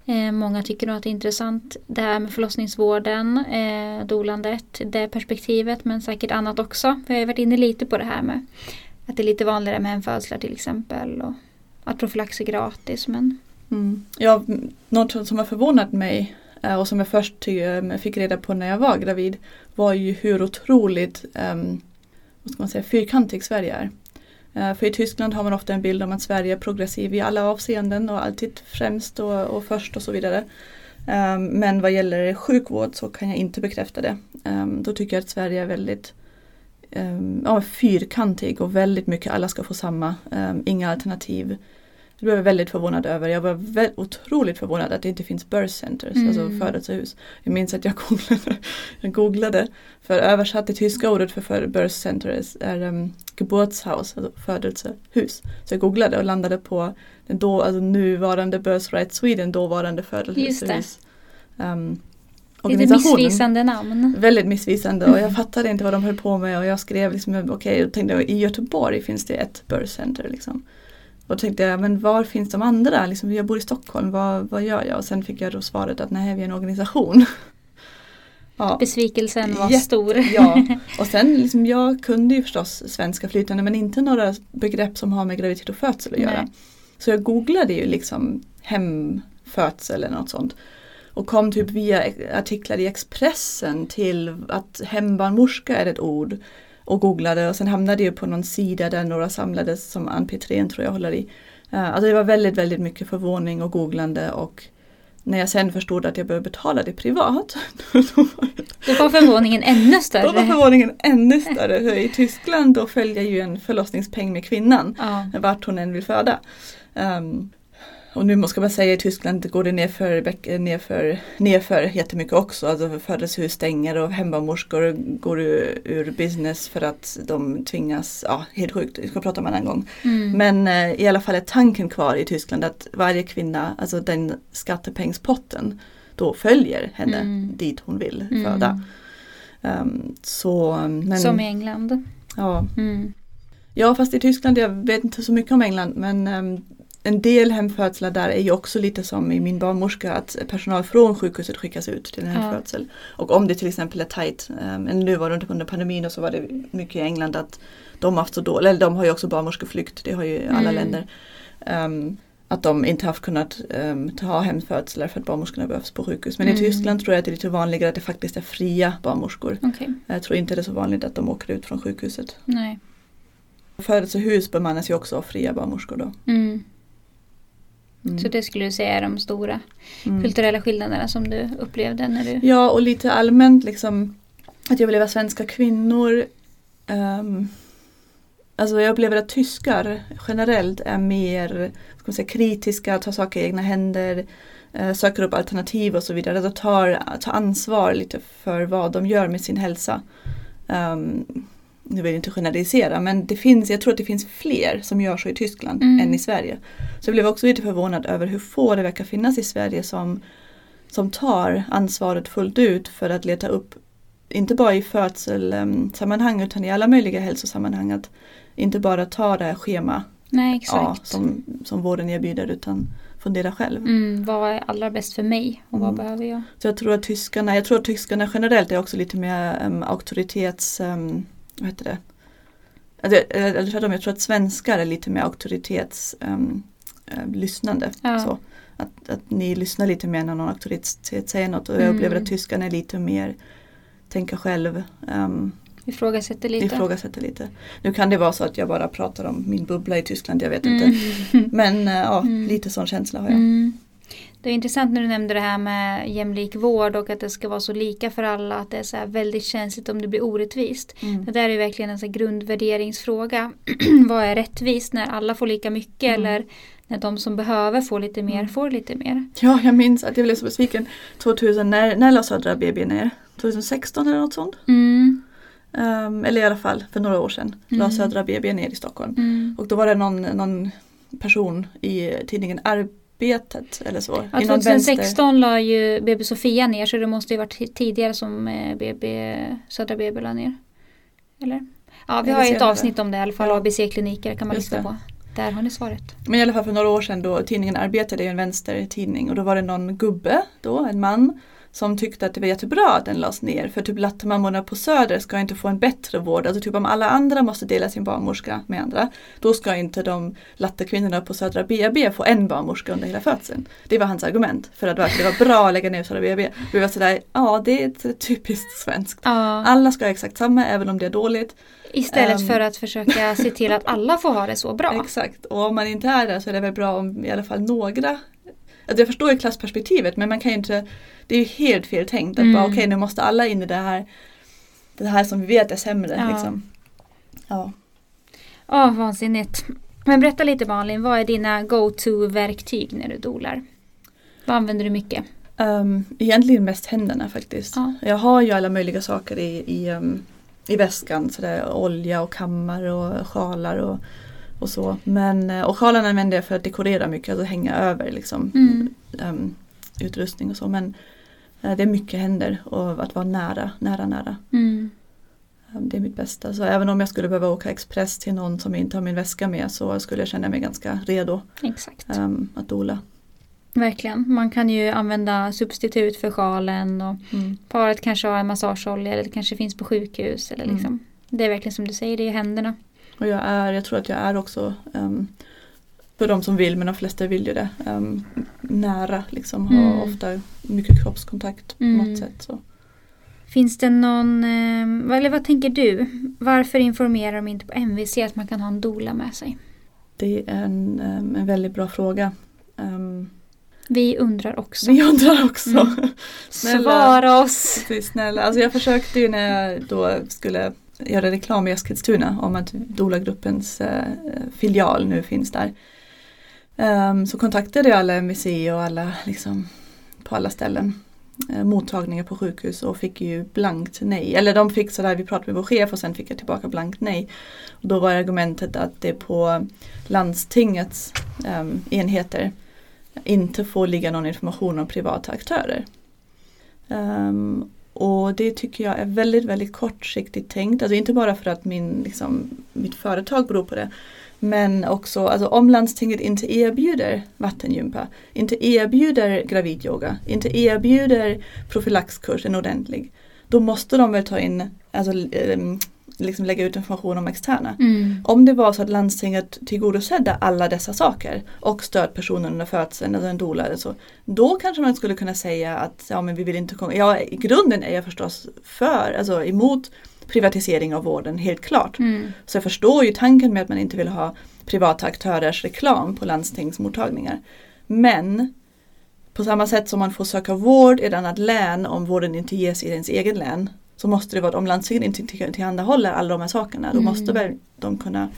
eh, många tycker nog att det är intressant det här med förlossningsvården, eh, dolandet, det perspektivet men säkert annat också. Jag har varit inne lite på det här med att det är lite vanligare med hemfödslar till exempel och att profylax är gratis. Men Mm. Ja, något som har förvånat mig eh, och som jag först eh, fick reda på när jag var gravid var ju hur otroligt um, vad ska man säga, fyrkantig Sverige är. Uh, För i Tyskland har man ofta en bild om att Sverige är progressiv i alla avseenden och alltid främst och, och först och så vidare. Um, Men vad gäller sjukvård så kan jag inte bekräfta det. Um, Då tycker jag att Sverige är väldigt ja, fyrkantig och väldigt mycket alla ska få samma, um, inga alternativ. Det blev jag väldigt förvånad över. Jag var vä- otroligt förvånad att det inte finns birth centers, Mm. alltså födelsehus. Jag minns att jag googlade, jag googlade för översatt det tyska ordet för, för birth centers är um, Geburtshaus, alltså födelsehus. Så jag googlade och landade på den då, alltså nuvarande Birthright Sweden, dåvarande födelsehus. Um, lite organisationen. missvisande namn. Väldigt missvisande och jag fattade inte vad de höll på med och jag skrev liksom okej och tänkte i Göteborg finns det ett birth center liksom. Och då tänkte jag men var finns de andra? Liksom, jag bor i Stockholm, vad, vad gör jag? Och sen fick jag då svaret att nej vi är en organisation. ja. Besvikelsen var Jätte- stor. Ja, och sen liksom, jag kunde ju förstås svenska flytande men inte några begrepp som har med graviditet och födsel att göra. Nej. Så jag googlade ju liksom hemfödsel eller något sånt. Och kom typ via artiklar i Expressen till att hembarnmorska är ett ord. Och googlade och sen hamnade jag på någon sida där några samlades som Ann Petrén tror jag håller i. Eh, Alltså det var väldigt, väldigt mycket förvåning och googlande och när jag sen förstod att jag behövde betala det privat då var förvåningen ännu då var större. förvåningen ännu större. I Tyskland då följer ju en förlossningspeng med kvinnan Ja. vart hon än vill föda. Um, och nu måste man säga i Tyskland går det nerför, bäck- nerför, nerför jättemycket också. Alltså födelsehus stänger och hembarnmorskor går ur, ur business för att de tvingas, ja helt sjukt, det ska prata om en annan gång. Mm. Men eh, i alla fall är tanken kvar i Tyskland att varje kvinna, alltså den skattepengspotten, då följer henne Mm. dit hon vill Mm. föda. Um, så, men, Som i England. Ja. Mm. ja, fast i Tyskland, jag vet inte så mycket om England, men um, en del hemfödslar där är ju också lite som i min barnmorska att personal från sjukhuset skickas ut till en Ja. hemfödsel. Och om det till exempel är tajt, um, nu var det under pandemin och så var det mycket i England att de har haft så dåligt, eller de har ju också barnmorskeflykt, det har ju alla Mm. länder. Um, att de inte haft kunnat um, ta hemfödslar för att barnmorskorna behövs på sjukhus. Men Mm. i Tyskland tror jag att det är lite vanligare att det faktiskt är fria barnmorskor. Okej, Jag tror inte det är så vanligt att de åker ut från sjukhuset. nej. Födelsehus bemannas ju också av fria barnmorskor då. Mm. Mm. Så det skulle du säga är de stora Mm. kulturella skillnaderna som du upplevde när du... Ja och lite allmänt liksom att jag upplever svenska kvinnor ehm, Alltså jag upplever att tyskar generellt är mer ska man säga, kritiska, tar saker i egna händer, eh, söker upp alternativ och så vidare. De tar, tar ansvar lite för vad de gör med sin hälsa. Um, nu vill jag inte generalisera men det finns, jag tror att det finns fler som gör så i Tyskland Mm. än i Sverige. Så jag blev också lite förvånad över hur få det verkar finnas i Sverige som, som tar ansvaret fullt ut för att leta upp, inte bara i födselsammanhang utan i alla möjliga hälsosammanhang. Att inte bara ta det här schema Nej, ja, som, som vården erbjuder utan fundera själv. Mm, vad är allra bäst för mig och vad Mm. behöver jag? Så jag tror att tyskarna, jag tror att tyskarna generellt är också lite mer um, auktoritets, um, vad heter det? Eller tvärtom, jag tror att svenskar är lite mer auktoritets um, uh. Ja. Så, att, att ni lyssnar lite mer när någon auktoritet säger något och jag Mm. upplever att tyskarna är lite mer tänka själv, um, Ifrågasätter lite. ifrågasätter lite. Nu kan det vara så att jag bara pratar om min bubbla i Tyskland, jag vet inte. Mm. Men uh, ja, Mm. lite sån känsla har jag. Det är intressant när du nämnde det här med jämlik vård och att det ska vara så lika för alla. Att det är så väldigt känsligt om det blir orättvist. Mm. Det där är verkligen en så grundvärderingsfråga. vad är rättvist när alla får lika mycket Mm. eller när de som behöver får lite mer Mm. får lite mer. Ja, jag minns att jag blev så besviken 2000 när, när la Södra BB ner? 2016 eller något sånt? Mm. Ehm, eller i alla fall för några år sedan la Mm. Södra BB ner i Stockholm. Mm. Och då var det någon, någon person i tidningen Arbetet eller så. Ja, i någon vänster- 2016 la ju BB Sofia ner så det måste ju varit ti- tidigare som eh, BB, Södra BB la ner. Eller? Ja, vi har ju ett avsnitt om det i alla fall. Ja. ABC-kliniker kan man Just lyssna på. Där har ni svaret. Men i alla fall för några år sedan då tidningen Arbetet är ju en vänstertidning och då var det någon gubbe då, en man som tyckte att det var jättebra att den lades ner för typ lattemammorna på Söder ska inte få en bättre vård. Alltså typ om alla andra måste dela sin barnmorska med andra då ska inte de lattekvinnorna på Södra BB få en barnmorska under hela födseln. Det var hans argument för att det var bra att lägga ner Södra BB. Vi var sådär, ja det är typiskt svenskt. Ja, Alla ska ha exakt samma även om det är dåligt. istället ehm. för att försöka se till att alla får ha det så bra. Exakt, och om man inte är där så är det väl bra om i alla fall några alltså jag förstår ju klassperspektivet men man kan ju inte Det är ju helt fel tänkt att Mm. bara okej nu måste alla in i det här Det här som vi vet är sämre Ja. liksom. Ja. Ja, vansinnigt. Men berätta lite Malin, vad är dina go-to-verktyg när du dolar? Vad använder du mycket? Um, egentligen mest händerna faktiskt. Ja. Jag har ju alla möjliga saker i, i, um, i väskan. Så det är olja och kammar och sjalar och, och så. Men, eh, och sjalarna använder jag för att dekorera mycket, alltså hänga över liksom. Mm. um, utrustning och så. Men eh, det är mycket händer och att vara nära, nära, nära. Mm. Um, det är mitt bästa. Så även om jag skulle behöva åka express till någon som inte har min väska med så skulle jag känna mig ganska redo Exakt. um, att dola. Verkligen. Man kan ju använda substitut för sjalen och Mm. paret kanske har en massageolja eller det kanske finns på sjukhus. Eller Mm. liksom. Det är verkligen som du säger, det är händerna. Och jag är, jag tror att jag är också um, för de som vill, men de flesta vill ju det, um, nära liksom. Har Mm. ofta mycket kroppskontakt på Mm. något sätt. Så. Finns det någon, eh, eller vad tänker du? Varför informerar de inte på MVC att man kan ha en doula med sig? Det är en, en väldigt bra fråga. Um, Vi undrar också. vi undrar också. Mm. Snälla. Svara oss! Precis, snälla. Alltså jag försökte ju när jag då skulle göra reklam i Eskilstuna om att Dola-gruppens eh, filial nu finns där. Um, så kontaktade jag alla MVC och alla liksom på alla ställen. Eh, mottagningar på sjukhus och fick ju blankt nej. Eller de fick sådär, vi pratade med vår chef och sen fick jag tillbaka blankt nej. Och då var argumentet att det på landstingets um, enheter inte får ligga någon information om privata aktörer. Um, och det tycker jag är väldigt, väldigt kortsiktigt tänkt. Alltså inte bara för att min, liksom, mitt företag beror på det. Men också alltså, om landstinget inte erbjuder vattengympa, inte erbjuder gravidyoga, inte erbjuder profylaxkurs, en ordentlig. Då måste de väl ta in, alltså eh, liksom lägga ut information om externa. Mm. Om det var så att landstinget tillgodosedde alla dessa saker och stödpersonen under födseln eller en doula eller så. Då kanske man skulle kunna säga att ja men vi vill inte komma. Ja i grunden är jag förstås för, alltså emot privatisering av vården helt klart. Mm. Så jag förstår ju tanken med att man inte vill ha privata aktörers reklam på landstingsmottagningar. Men på samma sätt som man får söka vård i ett annat län om vården inte ges i ens egen län så måste det vara att om landstinget inte till- tillhandahåller alla de här sakerna då Mm. måste väl de kunna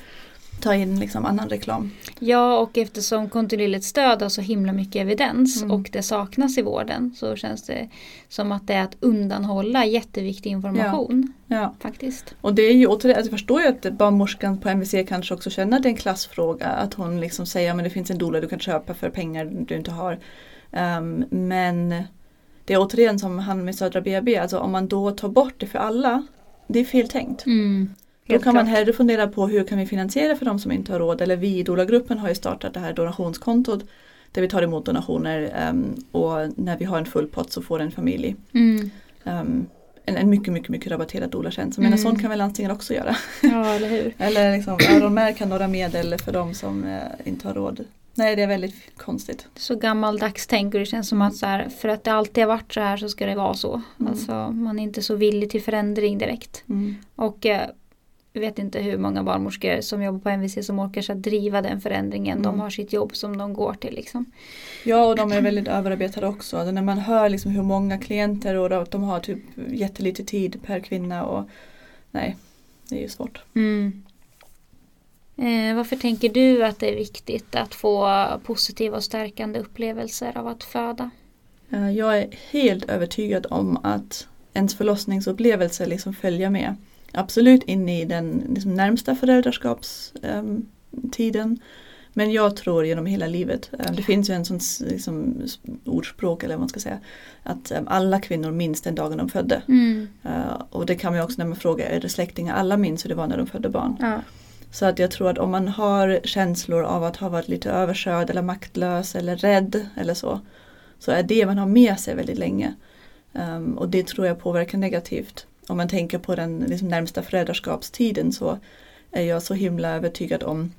ta in liksom annan reklam. Ja och eftersom kontinuerligt stöd har så himla mycket evidens Mm. och det saknas i vården så känns det som att det är att undanhålla jätteviktig information. Ja. Faktiskt. Och det är ju återigen, alltså jag förstår ju att barnmorskan på MVC kanske också känner att det är en klassfråga. Att hon liksom säger att det finns en doula du kan köpa för pengar du inte har. Ehm, men det är återigen som han med Södra BB, alltså om man då tar bort det för alla, det är fel tänkt. Mm. Då kan man hellre fundera på hur kan vi finansiera för de som inte har råd. Eller vi i Doula-gruppen har ju startat det här donationskontot där vi tar emot donationer ehm, och när vi har en full pott så får en familj Mm. ehm, en, en mycket, mycket, mycket rabatterad doula-tjänst. Men Mm. sånt kan väl landstingen också göra. Ja eller hur. Eller liksom öronmärka några medel för de som eh, inte har råd. Nej det är väldigt konstigt. Så gammaldags tänk och det känns som att så här, för att det alltid har varit så här så ska det vara så. Mm. Alltså man är inte så villig till förändring direkt. Och eh, jag vet inte hur många barnmorskor som jobbar på MVC som orkar så driva den förändringen. De Mm. har sitt jobb som de går till liksom. Ja och de är väldigt överarbetade också. Alltså när man hör liksom hur många klienter och att de har typ jättelite tid per kvinna och nej, det är ju svårt. Mm. Eh, varför tänker du att det är viktigt att få positiva och stärkande upplevelser av att föda? Eh, Jag är helt övertygad om att ens förlossningsupplevelse liksom följer med. Absolut in i den liksom närmsta föräldraskapstiden. Men jag tror genom hela livet. Eh, Det finns ju en sån liksom, ordspråk eller vad man ska säga. Att eh, alla kvinnor minns den dagen de födde. Mm. Och det kan man också när man frågar, är det släktingar? Alla minns hur det var när de födde barn. Ja. Så att jag tror att om man har känslor av att ha varit lite överkörd eller maktlös eller rädd eller så. Så är det man har med sig väldigt länge. Ehm, och det tror jag påverkar negativt. Om man tänker på den liksom, närmsta föräldraskapstiden så är jag så himla övertygad om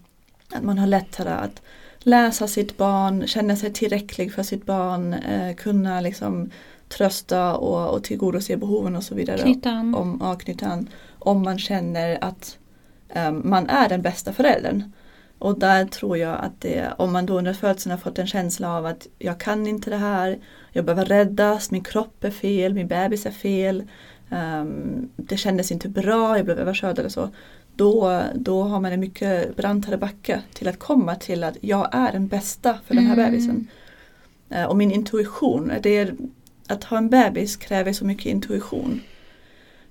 att man har lättare att läsa sitt barn, känna sig tillräcklig för sitt barn, eh, kunna liksom trösta och, och tillgodose behoven och så vidare Knyta an. om ja, knyta an, om man känner att man är den bästa föräldern. Och där tror jag att det, om man då under födseln har fått en känsla av att jag kan inte det här, jag behöver räddas, min kropp är fel, min bebis är fel, ehm, det kändes inte bra, jag blev överkörd eller så. Då, då har man en mycket brantare backe till att komma till att jag är den bästa för den här Mm. bebisen. Eh, och min intuition, det är, att ha en bebis kräver så mycket intuition.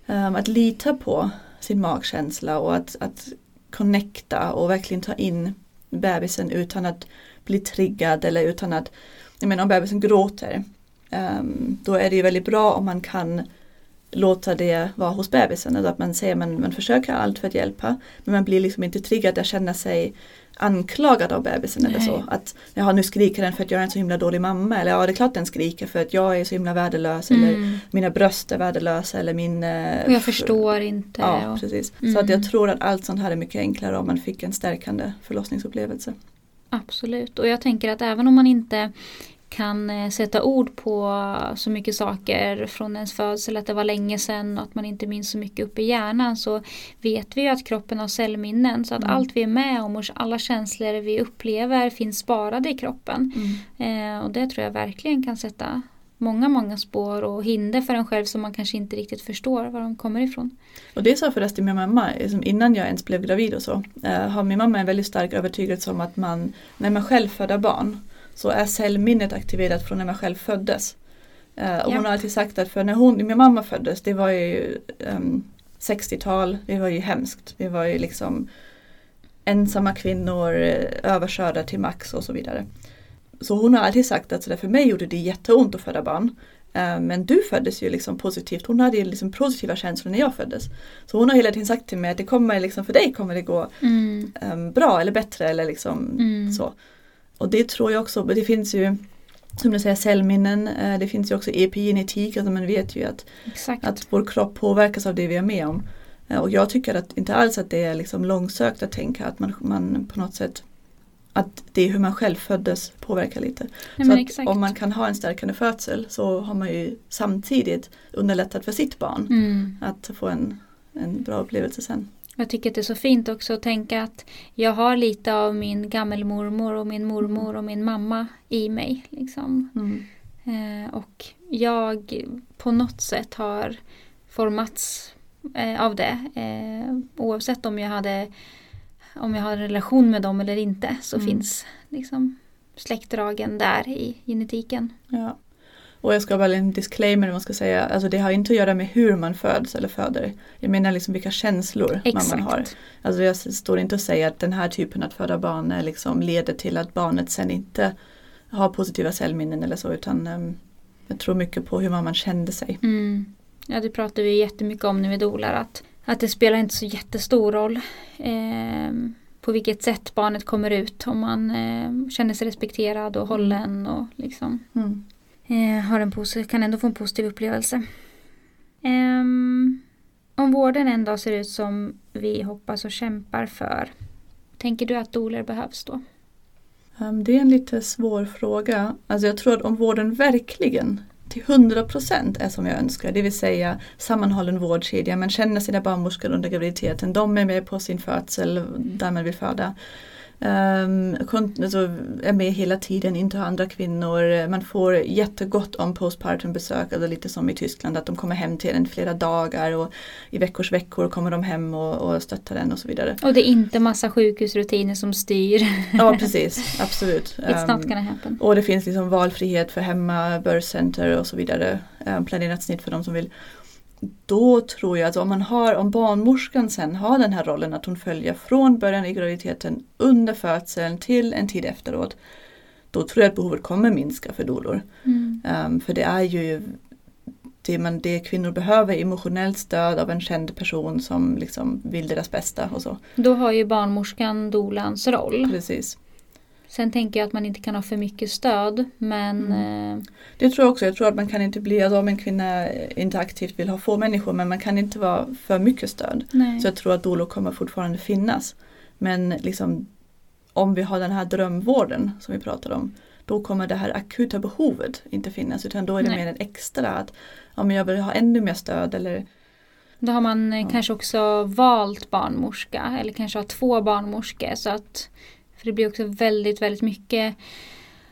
Ehm, att lita på sin magkänsla och att, att connecta och verkligen ta in bebisen utan att bli triggad eller utan att, jag menar om bebisen gråter, um, då är det ju väldigt bra om man kan låta det vara hos bebisen. Alltså att man säger man, man försöker allt för att hjälpa men man blir liksom inte triggad att känna sig anklagad av bebisen eller Nej. så. Att jaha, nu skriker den för att jag är en så himla dålig mamma eller ja det är klart den skriker för att jag är så himla värdelös eller Mm. mina bröst är värdelösa eller min... eh, Och jag förstår inte. Ja, och, precis. Mm. Så att jag tror att allt sånt här är mycket enklare om man fick en stärkande förlossningsupplevelse. absolut. Och jag tänker att även om man inte kan eh, sätta ord på så mycket saker från ens födsel, att det var länge sedan och att man inte minns så mycket upp i hjärnan så vet vi ju att kroppen har cellminnen så att Mm. allt vi är med om och alla känslor vi upplever finns sparade i kroppen. Eh, och det tror jag verkligen kan sätta många, många spår och hinder för en själv som man kanske inte riktigt förstår var de kommer ifrån. Och det sa förresten min mamma, liksom innan jag ens blev gravid och så, eh, har min mamma en väldigt stark övertygelse om att man, när man själv föder barn, så är cellminnet aktiverat från när man själv föddes. Eh, och hon Ja. har alltid sagt att för när hon, min mamma föddes, det var ju ehm, 60-tal, det var ju hemskt. Det var ju liksom ensamma kvinnor, eh, överkörda till max och så vidare. Så hon har alltid sagt att så där, för mig gjorde det jätteont att föda barn. Eh, men du föddes ju liksom positivt. Hon hade ju liksom positiva känslor när jag föddes. Så hon har hela tiden sagt till mig att det kommer liksom, för dig kommer det gå Mm. um, bra eller bättre eller liksom Mm. så. Och det tror jag också, det finns ju som du säger cellminnen, eh, det finns ju också epigenetik, alltså man vet ju att, Exakt. att vår kropp påverkas av det vi är med om. Eh, Och jag tycker att inte alls att det är liksom långsökt att tänka att man, man på något sätt att det är hur man själv föddes påverkar lite. Nej, så om man kan ha en stärkande födsel så har man ju samtidigt underlättat för sitt barn Mm. att få en, en bra upplevelse sen. Jag tycker att det är så fint också att tänka att jag har lite av min gammelmormor och min mormor och min mamma i mig. Liksom. Mm. Eh, och jag på något sätt har formats eh, av det. Eh, oavsett om jag hade om jag har en relation med dem eller inte så Mm. finns liksom släktdragen där i genetiken. Ja. Och jag ska väl en disclaimer man ska säga, alltså det har inte att göra med hur man föds eller föder. Jag menar liksom vilka känslor Exakt. man har. Alltså jag står inte och säger att den här typen att föda barn liksom leder till att barnet sen inte har positiva cellminnen eller så utan um, jag tror mycket på hur man kände sig. Mm. Ja, det pratar vi jättemycket om när vi dolar att, att det spelar inte så jättestor roll eh, på vilket sätt barnet kommer ut. Om man eh, känner sig respekterad och hållen och liksom Mm eh, har en kan ändå få en positiv upplevelse. Ehm, om vården en dag ser ut som vi hoppas och kämpar för, tänker du att doler behövs då? Um, det är en lite svår fråga. Alltså jag tror att om vården verkligen till 100% är som jag önskar, det vill säga sammanhållen vårdkedja, man känner sina barnmorskor under graviditeten, de är med på sin födsel där man vill föda. Um, alltså, är med hela tiden, inte har andra kvinnor, man får jättegott om postpartum besök, alltså lite som i Tyskland att de kommer hem till en flera dagar och i veckors veckor kommer de hem och, och stöttar den och så vidare. Och det är inte massa sjukhusrutiner som styr. Ja precis, absolut. It's not Um, gonna happen. och det finns liksom valfrihet för hemma, birth center och så vidare. Eh, planerat snitt för de som vill. Då tror jag att om man har, om barnmorskan sen har den här rollen att hon följer från början i graviditeten under födseln till en tid efteråt. Då tror jag att behovet kommer minska för dolor. Mm. Um, för det är ju det, man, det kvinnor behöver emotionellt stöd av en känd person som liksom vill deras bästa och så. Då har ju barnmorskan dolans roll. Precis. Sen tänker jag att man inte kan ha för mycket stöd men Mm. eh, Det tror jag också. Jag tror att man kan inte bli, alltså om en kvinna inte aktivt vill ha få människor, men man kan inte vara för mycket stöd. nej. Så jag tror att dolor kommer fortfarande finnas. Men liksom om vi har den här drömvården som vi pratar om, då kommer det här akuta behovet inte finnas utan då är det Nej. mer en extra att ja, men jag vill ha ännu mer stöd eller Då har man eh, Ja. kanske också valt barnmorska eller kanske har två barnmorskor. Så att, för det blir också väldigt, väldigt mycket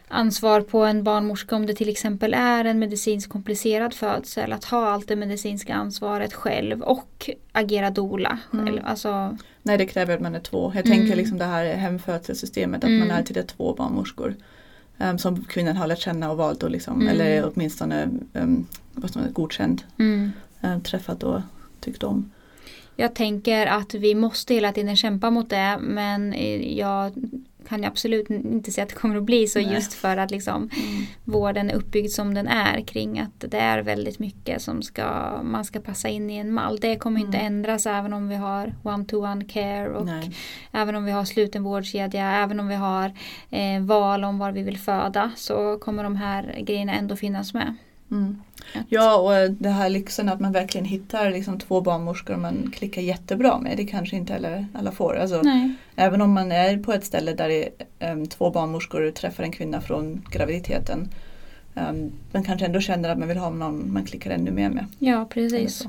ansvar på en barnmorska om det till exempel är en medicinskt komplicerad födsel. Att ha allt det medicinska ansvaret själv och agera dola Mm. själv. Alltså, nej det kräver att man är två. Jag Mm. tänker liksom det här hemfödselssystemet att Mm. man är två barnmorskor. em, som kvinnan har lärt känna och valt och liksom, Mm. eller åtminstone um, vad man säga, godkänd, mm. em, träffat och tyckt om. Jag tänker att vi måste hela tiden kämpa mot det men jag kan ju absolut inte säga att det kommer att bli så Nej. just för att liksom Mm. vården är uppbyggd som den är kring att det är väldigt mycket som ska, man ska passa in i en mall. Det kommer inte Mm. ändras även om vi har one-to-one care och Nej. även om vi har sluten vårdkedja, även om vi har eh, val om var vi vill föda så kommer de här grejerna ändå finnas med. Mm. Ja och det här lyxen att man verkligen hittar liksom två barnmorskor man klickar jättebra med. Det kanske inte alla, alla får. Alltså, även om man är på ett ställe där det är, em, två barnmorskor träffar en kvinna från graviditeten. Um, man kanske ändå känner att man vill ha någon man klickar ännu mer med. Ja, precis.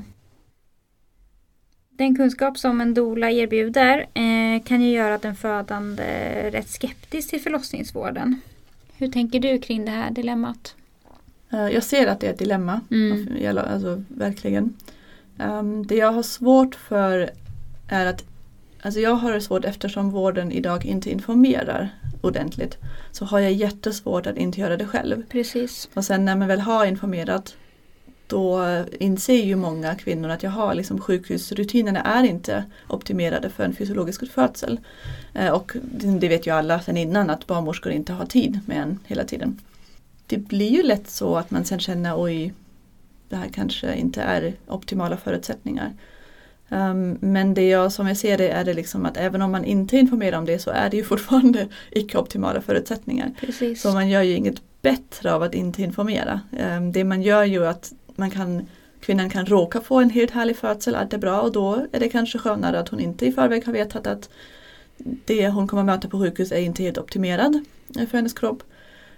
Den kunskap som en doula erbjuder eh, kan ju göra den födande rätt skeptisk till förlossningsvården. Hur tänker du kring det här dilemmat? Eh, jag ser att det är ett dilemma. Mm. Alltså, verkligen. Um, det jag har svårt för är att Alltså jag har det svårt eftersom vården idag inte informerar ordentligt. Så har jag jättesvårt att inte göra det själv. Precis. Och sen när man väl har informerat då inser ju många kvinnor att jaha, liksom sjukhusrutinerna är inte optimerade för en fysiologisk födsel. Eh, och det vet ju alla sedan innan att barnmorskor inte har tid med en hela tiden. Det blir ju lätt så att man sen känner oj, det här kanske inte är optimala förutsättningar. Um, men det jag som jag ser det är det liksom att även om man inte informerar om det så är det ju fortfarande icke-optimala förutsättningar. Precis. Så man gör ju inget bättre av att inte informera. Um, det man gör ju att man kan kvinnan kan råka få en helt härlig födsel, allt är bra och då är det kanske skönare att hon inte i förväg har vetat att det hon kommer möta på sjukhus är inte helt optimerad för hennes kropp.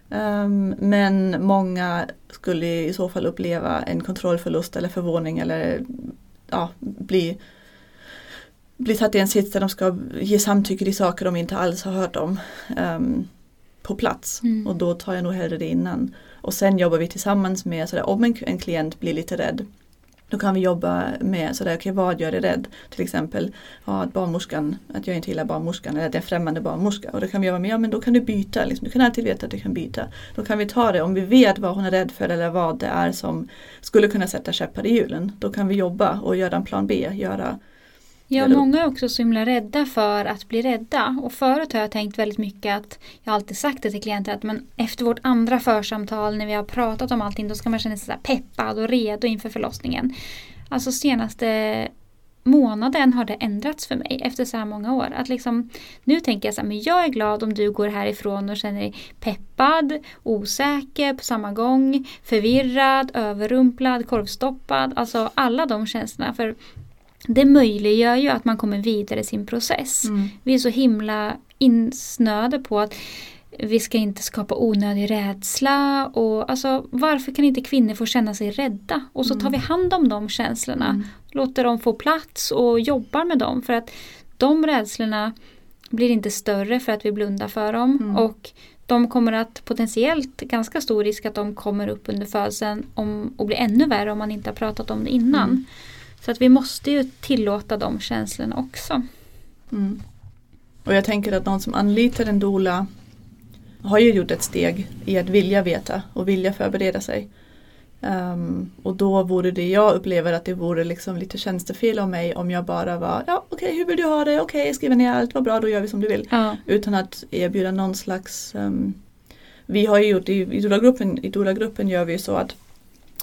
Um, men många skulle i så fall uppleva en kontrollförlust eller förvåning eller ja, bli, bli satt i en sits där de ska ge samtycke till saker de inte alls har hört om um, på plats. Mm. Och då tar jag nog hellre det innan. Och sen jobbar vi tillsammans med, sådär, om en, en klient blir lite rädd då kan vi jobba med sådär, okay, vad gör dig rädd? Till exempel ja, att barnmorskan, att jag inte gillar barnmorskan eller att jag är främmande barnmorska. Och då kan vi jobba med, ja men då kan du byta, liksom. du kan alltid veta att du kan byta. Då kan vi ta det, om vi vet vad hon är rädd för eller vad det är som skulle kunna sätta käppar i hjulen. Då kan vi jobba och göra en plan B, göra Ja, många är också så himla rädda för att bli rädda. Och förut har jag tänkt väldigt mycket att jag har alltid sagt det till klienter att men efter vårt andra församtal när vi har pratat om allting då ska man känna sig så peppad och redo inför förlossningen. Alltså senaste månaden har det ändrats för mig efter så här många år. Att liksom, nu tänker jag så här, men jag är glad om du går härifrån och känner dig peppad, osäker på samma gång, förvirrad, överrumplad, korvstoppad. Alltså alla de känslorna. För det möjliggör ju att man kommer vidare i sin process. Mm. Vi är så himla insnöade på att vi ska inte skapa onödig rädsla. Och, alltså, varför kan inte kvinnor få känna sig rädda? Och så tar mm. vi hand om de känslorna. Mm. Låter dem få plats och jobbar med dem. För att de rädslorna blir inte större för att vi blundar för dem. Mm. Och de kommer att potentiellt, ganska stor risk att de kommer upp under födseln om, och blir ännu värre om man inte har pratat om det innan. Mm. Så att vi måste ju tillåta de känslorna också. Mm. Och jag tänker att någon som anlitar en dola har ju gjort ett steg i att vilja veta och vilja förbereda sig. Um, och då vore det, jag upplever att det vore liksom lite tjänstefel av mig om jag bara var, ja okej okay, hur vill du ha det, okej okay, skriver ner allt, vad bra då gör vi som du vill. Ja. Utan att erbjuda någon slags, um, vi har ju gjort i, i Dora-gruppen, i Dora-gruppen gör vi så att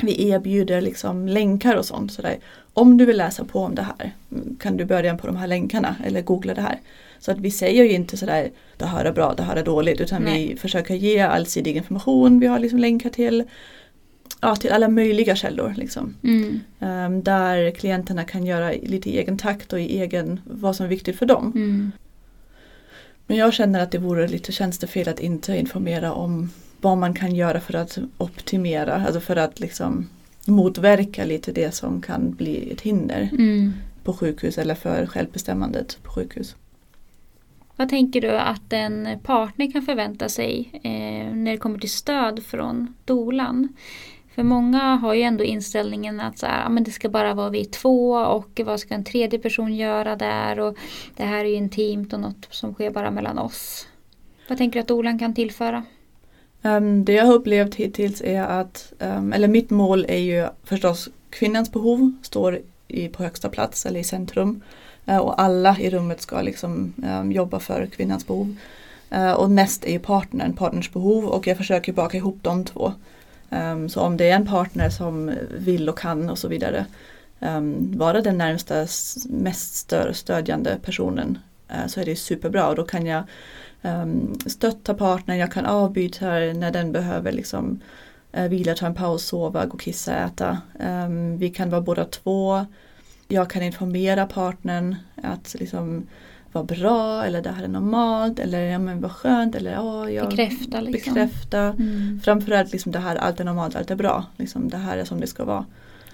vi erbjuder liksom länkar och sånt. Sådär. Om du vill läsa på om det här kan du börja på de här länkarna eller googla det här. Så att vi säger ju inte sådär det här är bra, det här är dåligt utan Nej. vi försöker ge allsidig information. Vi har liksom länkar till, ja, till alla möjliga källor. Liksom. Mm. Um, där klienterna kan göra lite i egen takt och i egen, vad som är viktigt för dem. Mm. Men jag känner att det vore lite tjänstefel att inte informera om vad man kan göra för att optimera, alltså för att liksom motverka lite det som kan bli ett hinder mm. på sjukhus eller för självbestämmandet på sjukhus. Vad tänker du att en partner kan förvänta sig eh, när det kommer till stöd från dolan? För många har ju ändå inställningen att så här, men det ska bara vara vi två och vad ska en tredje person göra där och det här är ju intimt och något som sker bara mellan oss. Vad tänker du att dolan kan tillföra? Um, det jag har upplevt hittills är att, um, eller mitt mål är ju förstås kvinnans behov står i, på högsta plats eller i centrum. Uh, och alla i rummet ska liksom um, jobba för kvinnans behov. Uh, och näst är ju partnern, partners behov och jag försöker baka ihop de två. så om det är en partner som vill och kan och så vidare vara den närmsta mest stödjande personen uh, så är det superbra och då kan jag um, stötta partnern, jag kan avbyta när den behöver liksom uh, vila, ta en paus, sova, gå och kissa, äta. Um, vi kan vara båda två. Jag kan informera partnern att liksom vara bra eller det här är normalt eller ja men vad skönt eller ja, jag bekräfta. Liksom. bekräfta. Mm. Framförallt liksom det här allt är normalt, allt är bra. Liksom, det här är som det ska vara.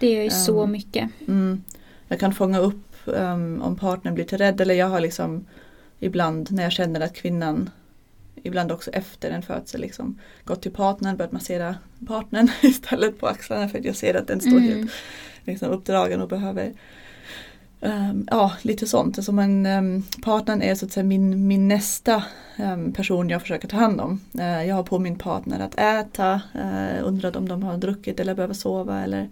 Det gör ju um, så mycket. Mm, jag kan fånga upp um, om partnern blir till rädd eller jag har liksom ibland när jag känner att kvinnan ibland också efter en födsel liksom gått till partnern, börjat massera partnern istället på axlarna för att jag ser att den står mm. helt liksom, uppdragen och behöver um, ja, lite sånt. Alltså man, um, partnern är så att säga min, min nästa um, person jag försöker ta hand om. Uh, jag har på min partner att äta, uh, undrat om de har druckit eller behöver sova eller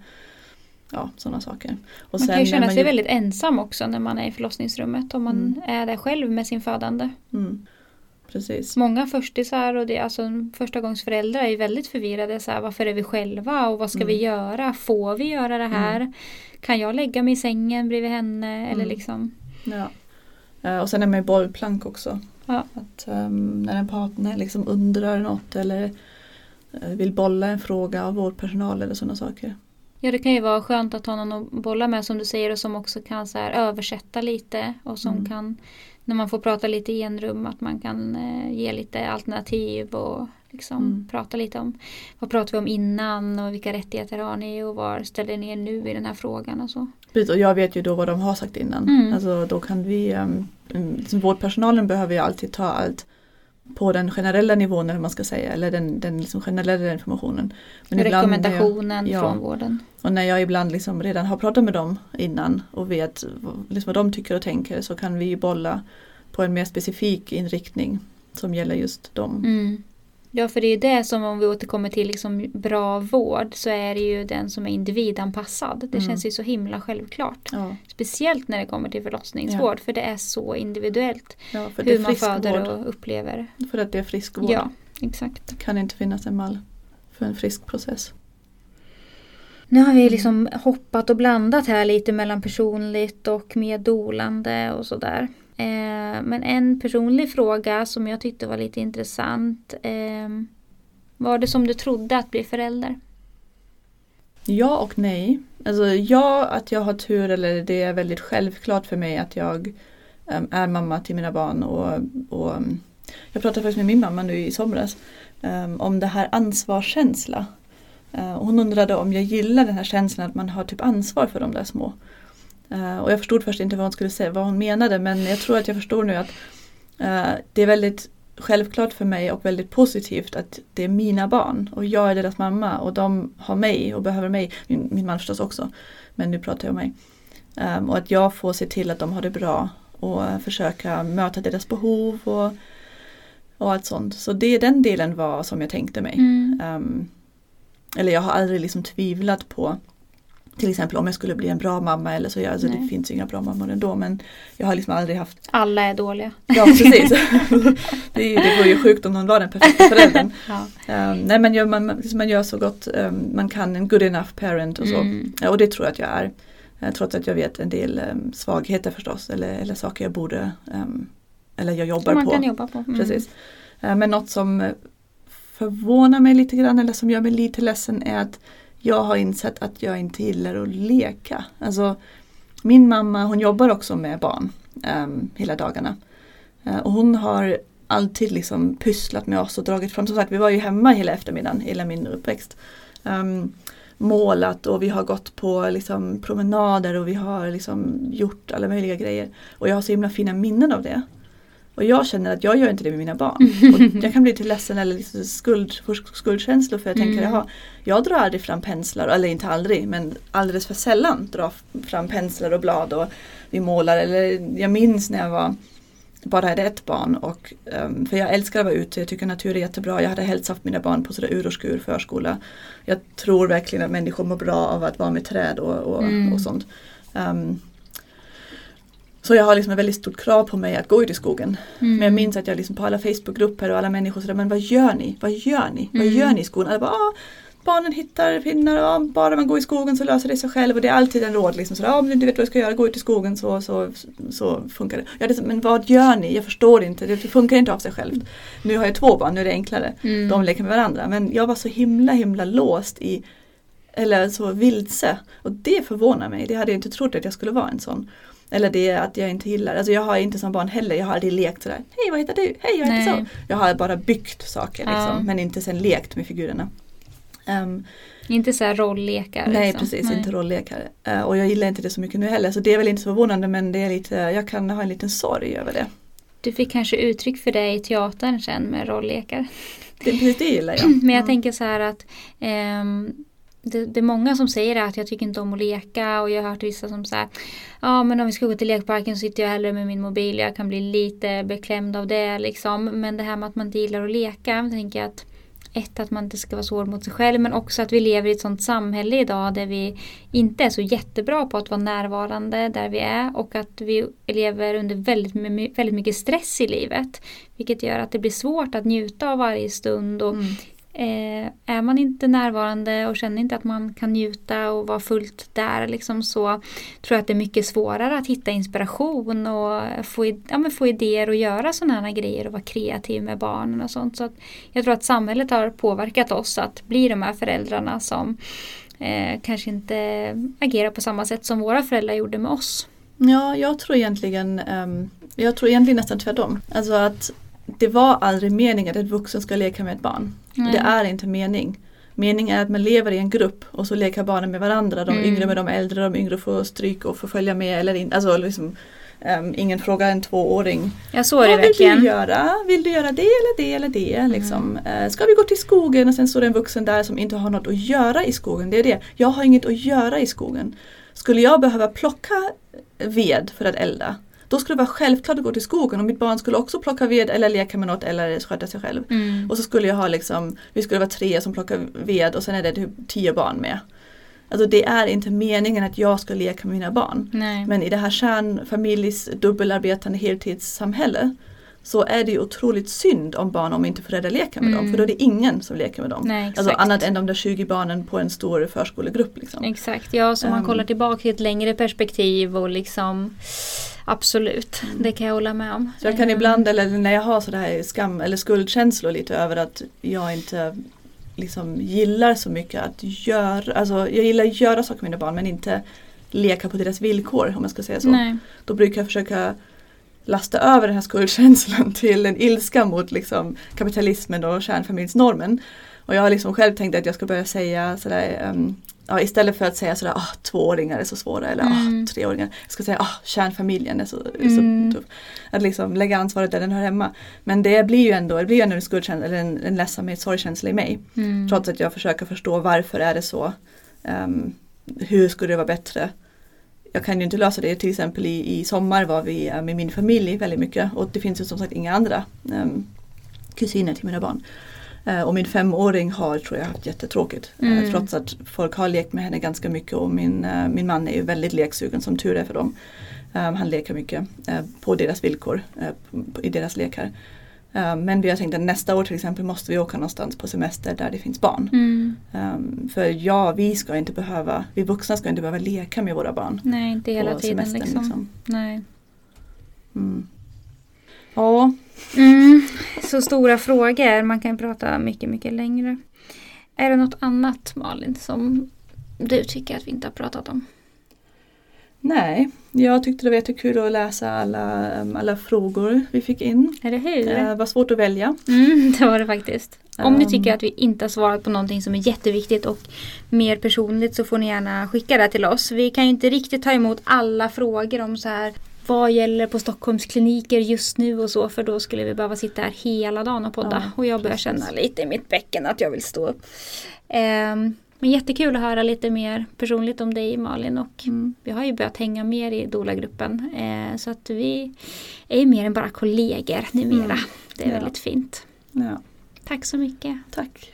ja, sådana saker. Och man kan ju känna sig ju... väldigt ensam också när man är i förlossningsrummet om man mm. är där själv med sin födande. Mm. precis. Många förstisar och det, alltså, första gångs föräldrar är väldigt förvirrade. Så här, varför är vi själva och vad ska Mm. vi göra? Får vi göra det här? Kan jag lägga mig i sängen bredvid henne? Eller Mm. liksom. Ja. Eh, Och sen är man ju bollplank också. Ja. Att ehm, när en partner liksom undrar något eller eh, vill bolla en fråga av vårdpersonal eller sådana saker. Ja det kan ju vara skönt att ha någon att bolla med som du säger och som också kan så här, översätta lite och som Mm. kan när man får prata lite i en rum att man kan eh, ge lite alternativ och liksom Mm. prata lite om vad pratar vi om innan och vilka rättigheter har ni och var ställer ni er nu i den här frågan och så. Precis, och jag vet ju då vad de har sagt innan. Mm. Alltså då kan vi, um, liksom vårdpersonalen behöver ju alltid ta allt på den generella nivån eller man ska säga, eller den, den liksom generella informationen. Men när jag- Rekommendationen ja. från vården. Och när jag ibland liksom redan har pratat med dem innan och vet liksom vad de tycker och tänker så kan vi bolla på en mer specifik inriktning som gäller just dem. Mm. Ja för det är ju det som om vi återkommer till liksom bra vård så är det ju den som är individanpassad. Det Mm. känns ju så himla självklart. Ja, Speciellt när det kommer till förlossningsvård för det är så individuellt ja, hur man föder vård. och upplever. För att det är frisk vård. Ja, exakt. Det kan inte finnas en mall för en frisk process. Nu har vi liksom hoppat och blandat här lite mellan personligt och mer dolande och sådär. Eh, men en personlig fråga som jag tyckte var lite intressant. Eh, var det som du trodde att bli förälder? Ja och nej. Alltså ja, att jag har tur eller det är väldigt självklart för mig att jag um, är mamma till mina barn. Och, och, um, jag pratade faktiskt med min mamma nu i somras um, om det här ansvarskänsla. Uh, hon undrade om jag gillar den här känslan att man har typ ansvar för de där små. Eh, och jag förstod först inte vad hon skulle säga, vad hon menade men jag tror att jag förstår nu att eh, det är väldigt självklart för mig och väldigt positivt att det är mina barn och jag är deras mamma och de har mig och behöver mig. Min, min man förstås också, men nu pratar jag om mig. Ehm, och att jag får se till att de har det bra och eh, försöka möta deras behov och, och allt sånt. Så det, den delen var som jag tänkte mig. Mm. Ehm, eller jag har aldrig liksom tvivlat på till exempel om jag skulle bli en bra mamma eller så. Jag, alltså det finns ju inga bra mammor ändå men jag har liksom aldrig haft Alla är dåliga. Ja precis. det, är, det vore ju sjukt om någon var den perfekta föräldern. Ja. Um, nej men gör, man, liksom man gör så gott um, man kan, en good enough parent och så. Mm. Ja, och det tror jag att jag är. Eh, trots att jag vet en del um, svagheter förstås eller, eller saker jag borde eller jag jobbar Som man på. kan jobba på. Mm. Precis. Eh, men något som eh, förvånar mig lite grann eller som gör mig lite ledsen är att jag har insett att jag inte gillar att leka. Alltså, min mamma hon jobbar också med barn um, hela dagarna. Uh, och hon har alltid liksom pysslat med oss och dragit fram, som sagt vi var ju hemma hela eftermiddagen, hela min uppväxt. Um, målat och vi har gått på liksom, promenader och vi har liksom, gjort alla möjliga grejer. Och jag har så himla fina minnen av det. Och jag känner att jag gör inte det med mina barn. Och jag kan bli lite ledsen eller liksom skuld, skuldkänslor för jag tänker Mm. jaha, jag drar aldrig fram penslar, eller inte aldrig men alldeles för sällan drar fram penslar och blad och vi målar. Eller jag minns när jag var bara hade ett barn och ehm, för jag älskar att vara ute, jag tycker natur är jättebra. Jag hade helst haft mina barn på sådär ur och skur förskola. Jag tror verkligen att människor mår bra av att vara med träd och, och, Mm. och sånt. Ehm, så jag har liksom ett väldigt stort krav på mig att gå ut i skogen. Mm. Men jag minns att jag liksom på alla Facebookgrupper och alla människor sådär, men vad gör ni? Vad gör ni? Vad Mm. gör ni i skogen? Alla bara, ah, barnen hittar pinnar, ja, bara man går i skogen så löser det sig själv. Och det är alltid en råd, liksom sådär, ah, men du vet vad jag ska göra, gå ut i skogen så, så, så funkar det. Ja, det. Men vad gör ni? Jag förstår inte, det funkar inte av sig självt. Nu har jag två barn, nu är det enklare. Mm. De leker med varandra. Men jag var så himla himla låst i eller så vilse. Och det förvånar mig. Det hade jag inte trott att jag skulle vara en sån. Eller det att jag inte gillar, alltså jag har inte som barn heller, jag har aldrig lekt sådär, hej vad heter du, hej jag heter så. Jag har bara byggt saker liksom, Ja. men inte sen lekt med figurerna. Ehm, Inte så här rolllekar. nej liksom. precis, Nej. inte rolllekar. Eh, och jag gillar inte det så mycket nu heller, så det är väl inte så förvånande men det är lite, jag kan ha en liten sorg över det. Du fick kanske uttryck för det i teatern sen med rolllekar. det det gillar jag. Men jag Ja. tänker så här att ehm, det, det är många som säger att jag tycker inte om att leka och jag har hört vissa som säger Ja men om vi ska gå till lekparken så sitter jag hellre med min mobil. Jag kan bli lite beklämd av det liksom. Men det här med att man inte gillar att leka. Tänker jag att ett att man inte ska vara svår mot sig själv men också att vi lever i ett sånt samhälle idag där vi inte är så jättebra på att vara närvarande där vi är och att vi lever under väldigt, väldigt mycket stress i livet. Vilket gör att det blir svårt att njuta av varje stund och mm. Eh, är man inte närvarande och känner inte att man kan njuta och vara fullt där liksom så tror jag att det är mycket svårare att hitta inspiration och få, ja, men få idéer och göra sådana här grejer och vara kreativ med barnen och sånt. Så att jag tror att samhället har påverkat oss att bli de här föräldrarna som eh, kanske inte agerar på samma sätt som våra föräldrar gjorde med oss. Ja, jag tror egentligen, um, jag tror egentligen nästan tvärtom. Alltså att det var aldrig meningen att ett vuxen ska leka med ett barn. Nej. Det är inte mening. Meningen är att man lever i en grupp och så leker barnen med varandra. De mm. yngre med de äldre, de yngre får stryk och får följa med eller inte. Alltså liksom, um, ingen frågar en tvååring. Ja så är det Vad verkligen. vill du göra? Vill du göra det eller det eller det? Mm. Liksom. Uh, ska vi gå till skogen? Och sen står det en vuxen där som inte har något att göra i skogen. Det är det. Jag har inget att göra i skogen. Skulle jag behöva plocka ved för att elda då skulle det vara självklart att gå till skogen och mitt barn skulle också plocka ved eller leka med något eller sköta sig själv. Mm. Och så skulle jag ha liksom, vi skulle vara tre som plockar ved och sen är det typ tio barn med. Alltså det är inte meningen att jag ska leka med mina barn. Nej. Men i det här kärnfamiljs dubbelarbetande heltidssamhälle så är det ju otroligt synd om barn om inte föräldrar leker med mm. dem. För då är det ingen som leker med dem. Nej, alltså annat än de där 20 barnen på en stor förskolegrupp. Liksom. Exakt, ja så man um, kollar tillbaka i ett längre perspektiv och liksom Absolut, mm. det kan jag hålla med om. Så jag kan ibland, eller när jag har sådär skam eller skuldkänslor lite över att jag inte liksom gillar så mycket att göra, alltså jag gillar att göra saker med mina barn men inte leka på deras villkor om man ska säga så. Nej. Då brukar jag försöka lasta över den här skuldkänslan till en ilska mot liksom kapitalismen och kärnfamiljsnormen. Och jag har liksom själv tänkt att jag ska börja säga sådär um, ja, istället för att säga sådär ah, tvååringar är så svåra eller ah, mm. ah, treåringar. Jag ska säga ah, kärnfamiljen är så, är så mm. tuff. Att liksom lägga ansvaret där den hör hemma. Men det blir ju ändå, det blir ändå en skuldkänsla eller en, en ledsamhet, sorgkänsla i mig. Mm. Trots att jag försöker förstå varför är det så. Um, hur skulle det vara bättre? Jag kan ju inte lösa det. Till exempel i, i sommar var vi med min familj väldigt mycket och det finns ju som sagt inga andra um, kusiner till mina barn. Eh, och min femåring har tror jag haft jättetråkigt. Eh, mm. Trots att folk har lekt med henne ganska mycket och min, eh, min man är ju väldigt leksugen som tur är för dem. Han leker mycket på deras villkor i deras lekar. Men vi har tänkt att nästa år till exempel måste vi åka någonstans på semester där det finns barn. Mm. För ja, vi ska inte behöva, vi vuxna ska inte behöva leka med våra barn. Nej, inte hela tiden liksom. liksom. Nej. Mm. Ja. Mm, så stora frågor. Man kan prata mycket, mycket längre. Är det något annat Malin som du tycker att vi inte har pratat om? Nej, jag tyckte det var jättekul att läsa alla, um, alla frågor vi fick in. Eller hur? Det var svårt att välja. Mm, det var det faktiskt. Om um, ni tycker att vi inte har svarat på någonting som är jätteviktigt och mer personligt så får ni gärna skicka det till oss. Vi kan ju inte riktigt ta emot alla frågor om så här vad gäller på Stockholms kliniker just nu och så för då skulle vi behöva sitta här hela dagen och podda ja, och jag börjar känna lite i mitt bäcken att jag vill stå upp. Um, men jättekul att höra lite mer personligt om dig Malin och mm. vi har ju börjat hänga mer i Dola-gruppen eh, så att vi är mer än bara kollegor numera. Mm. Det är ja. väldigt fint. Ja. Tack så mycket. Tack.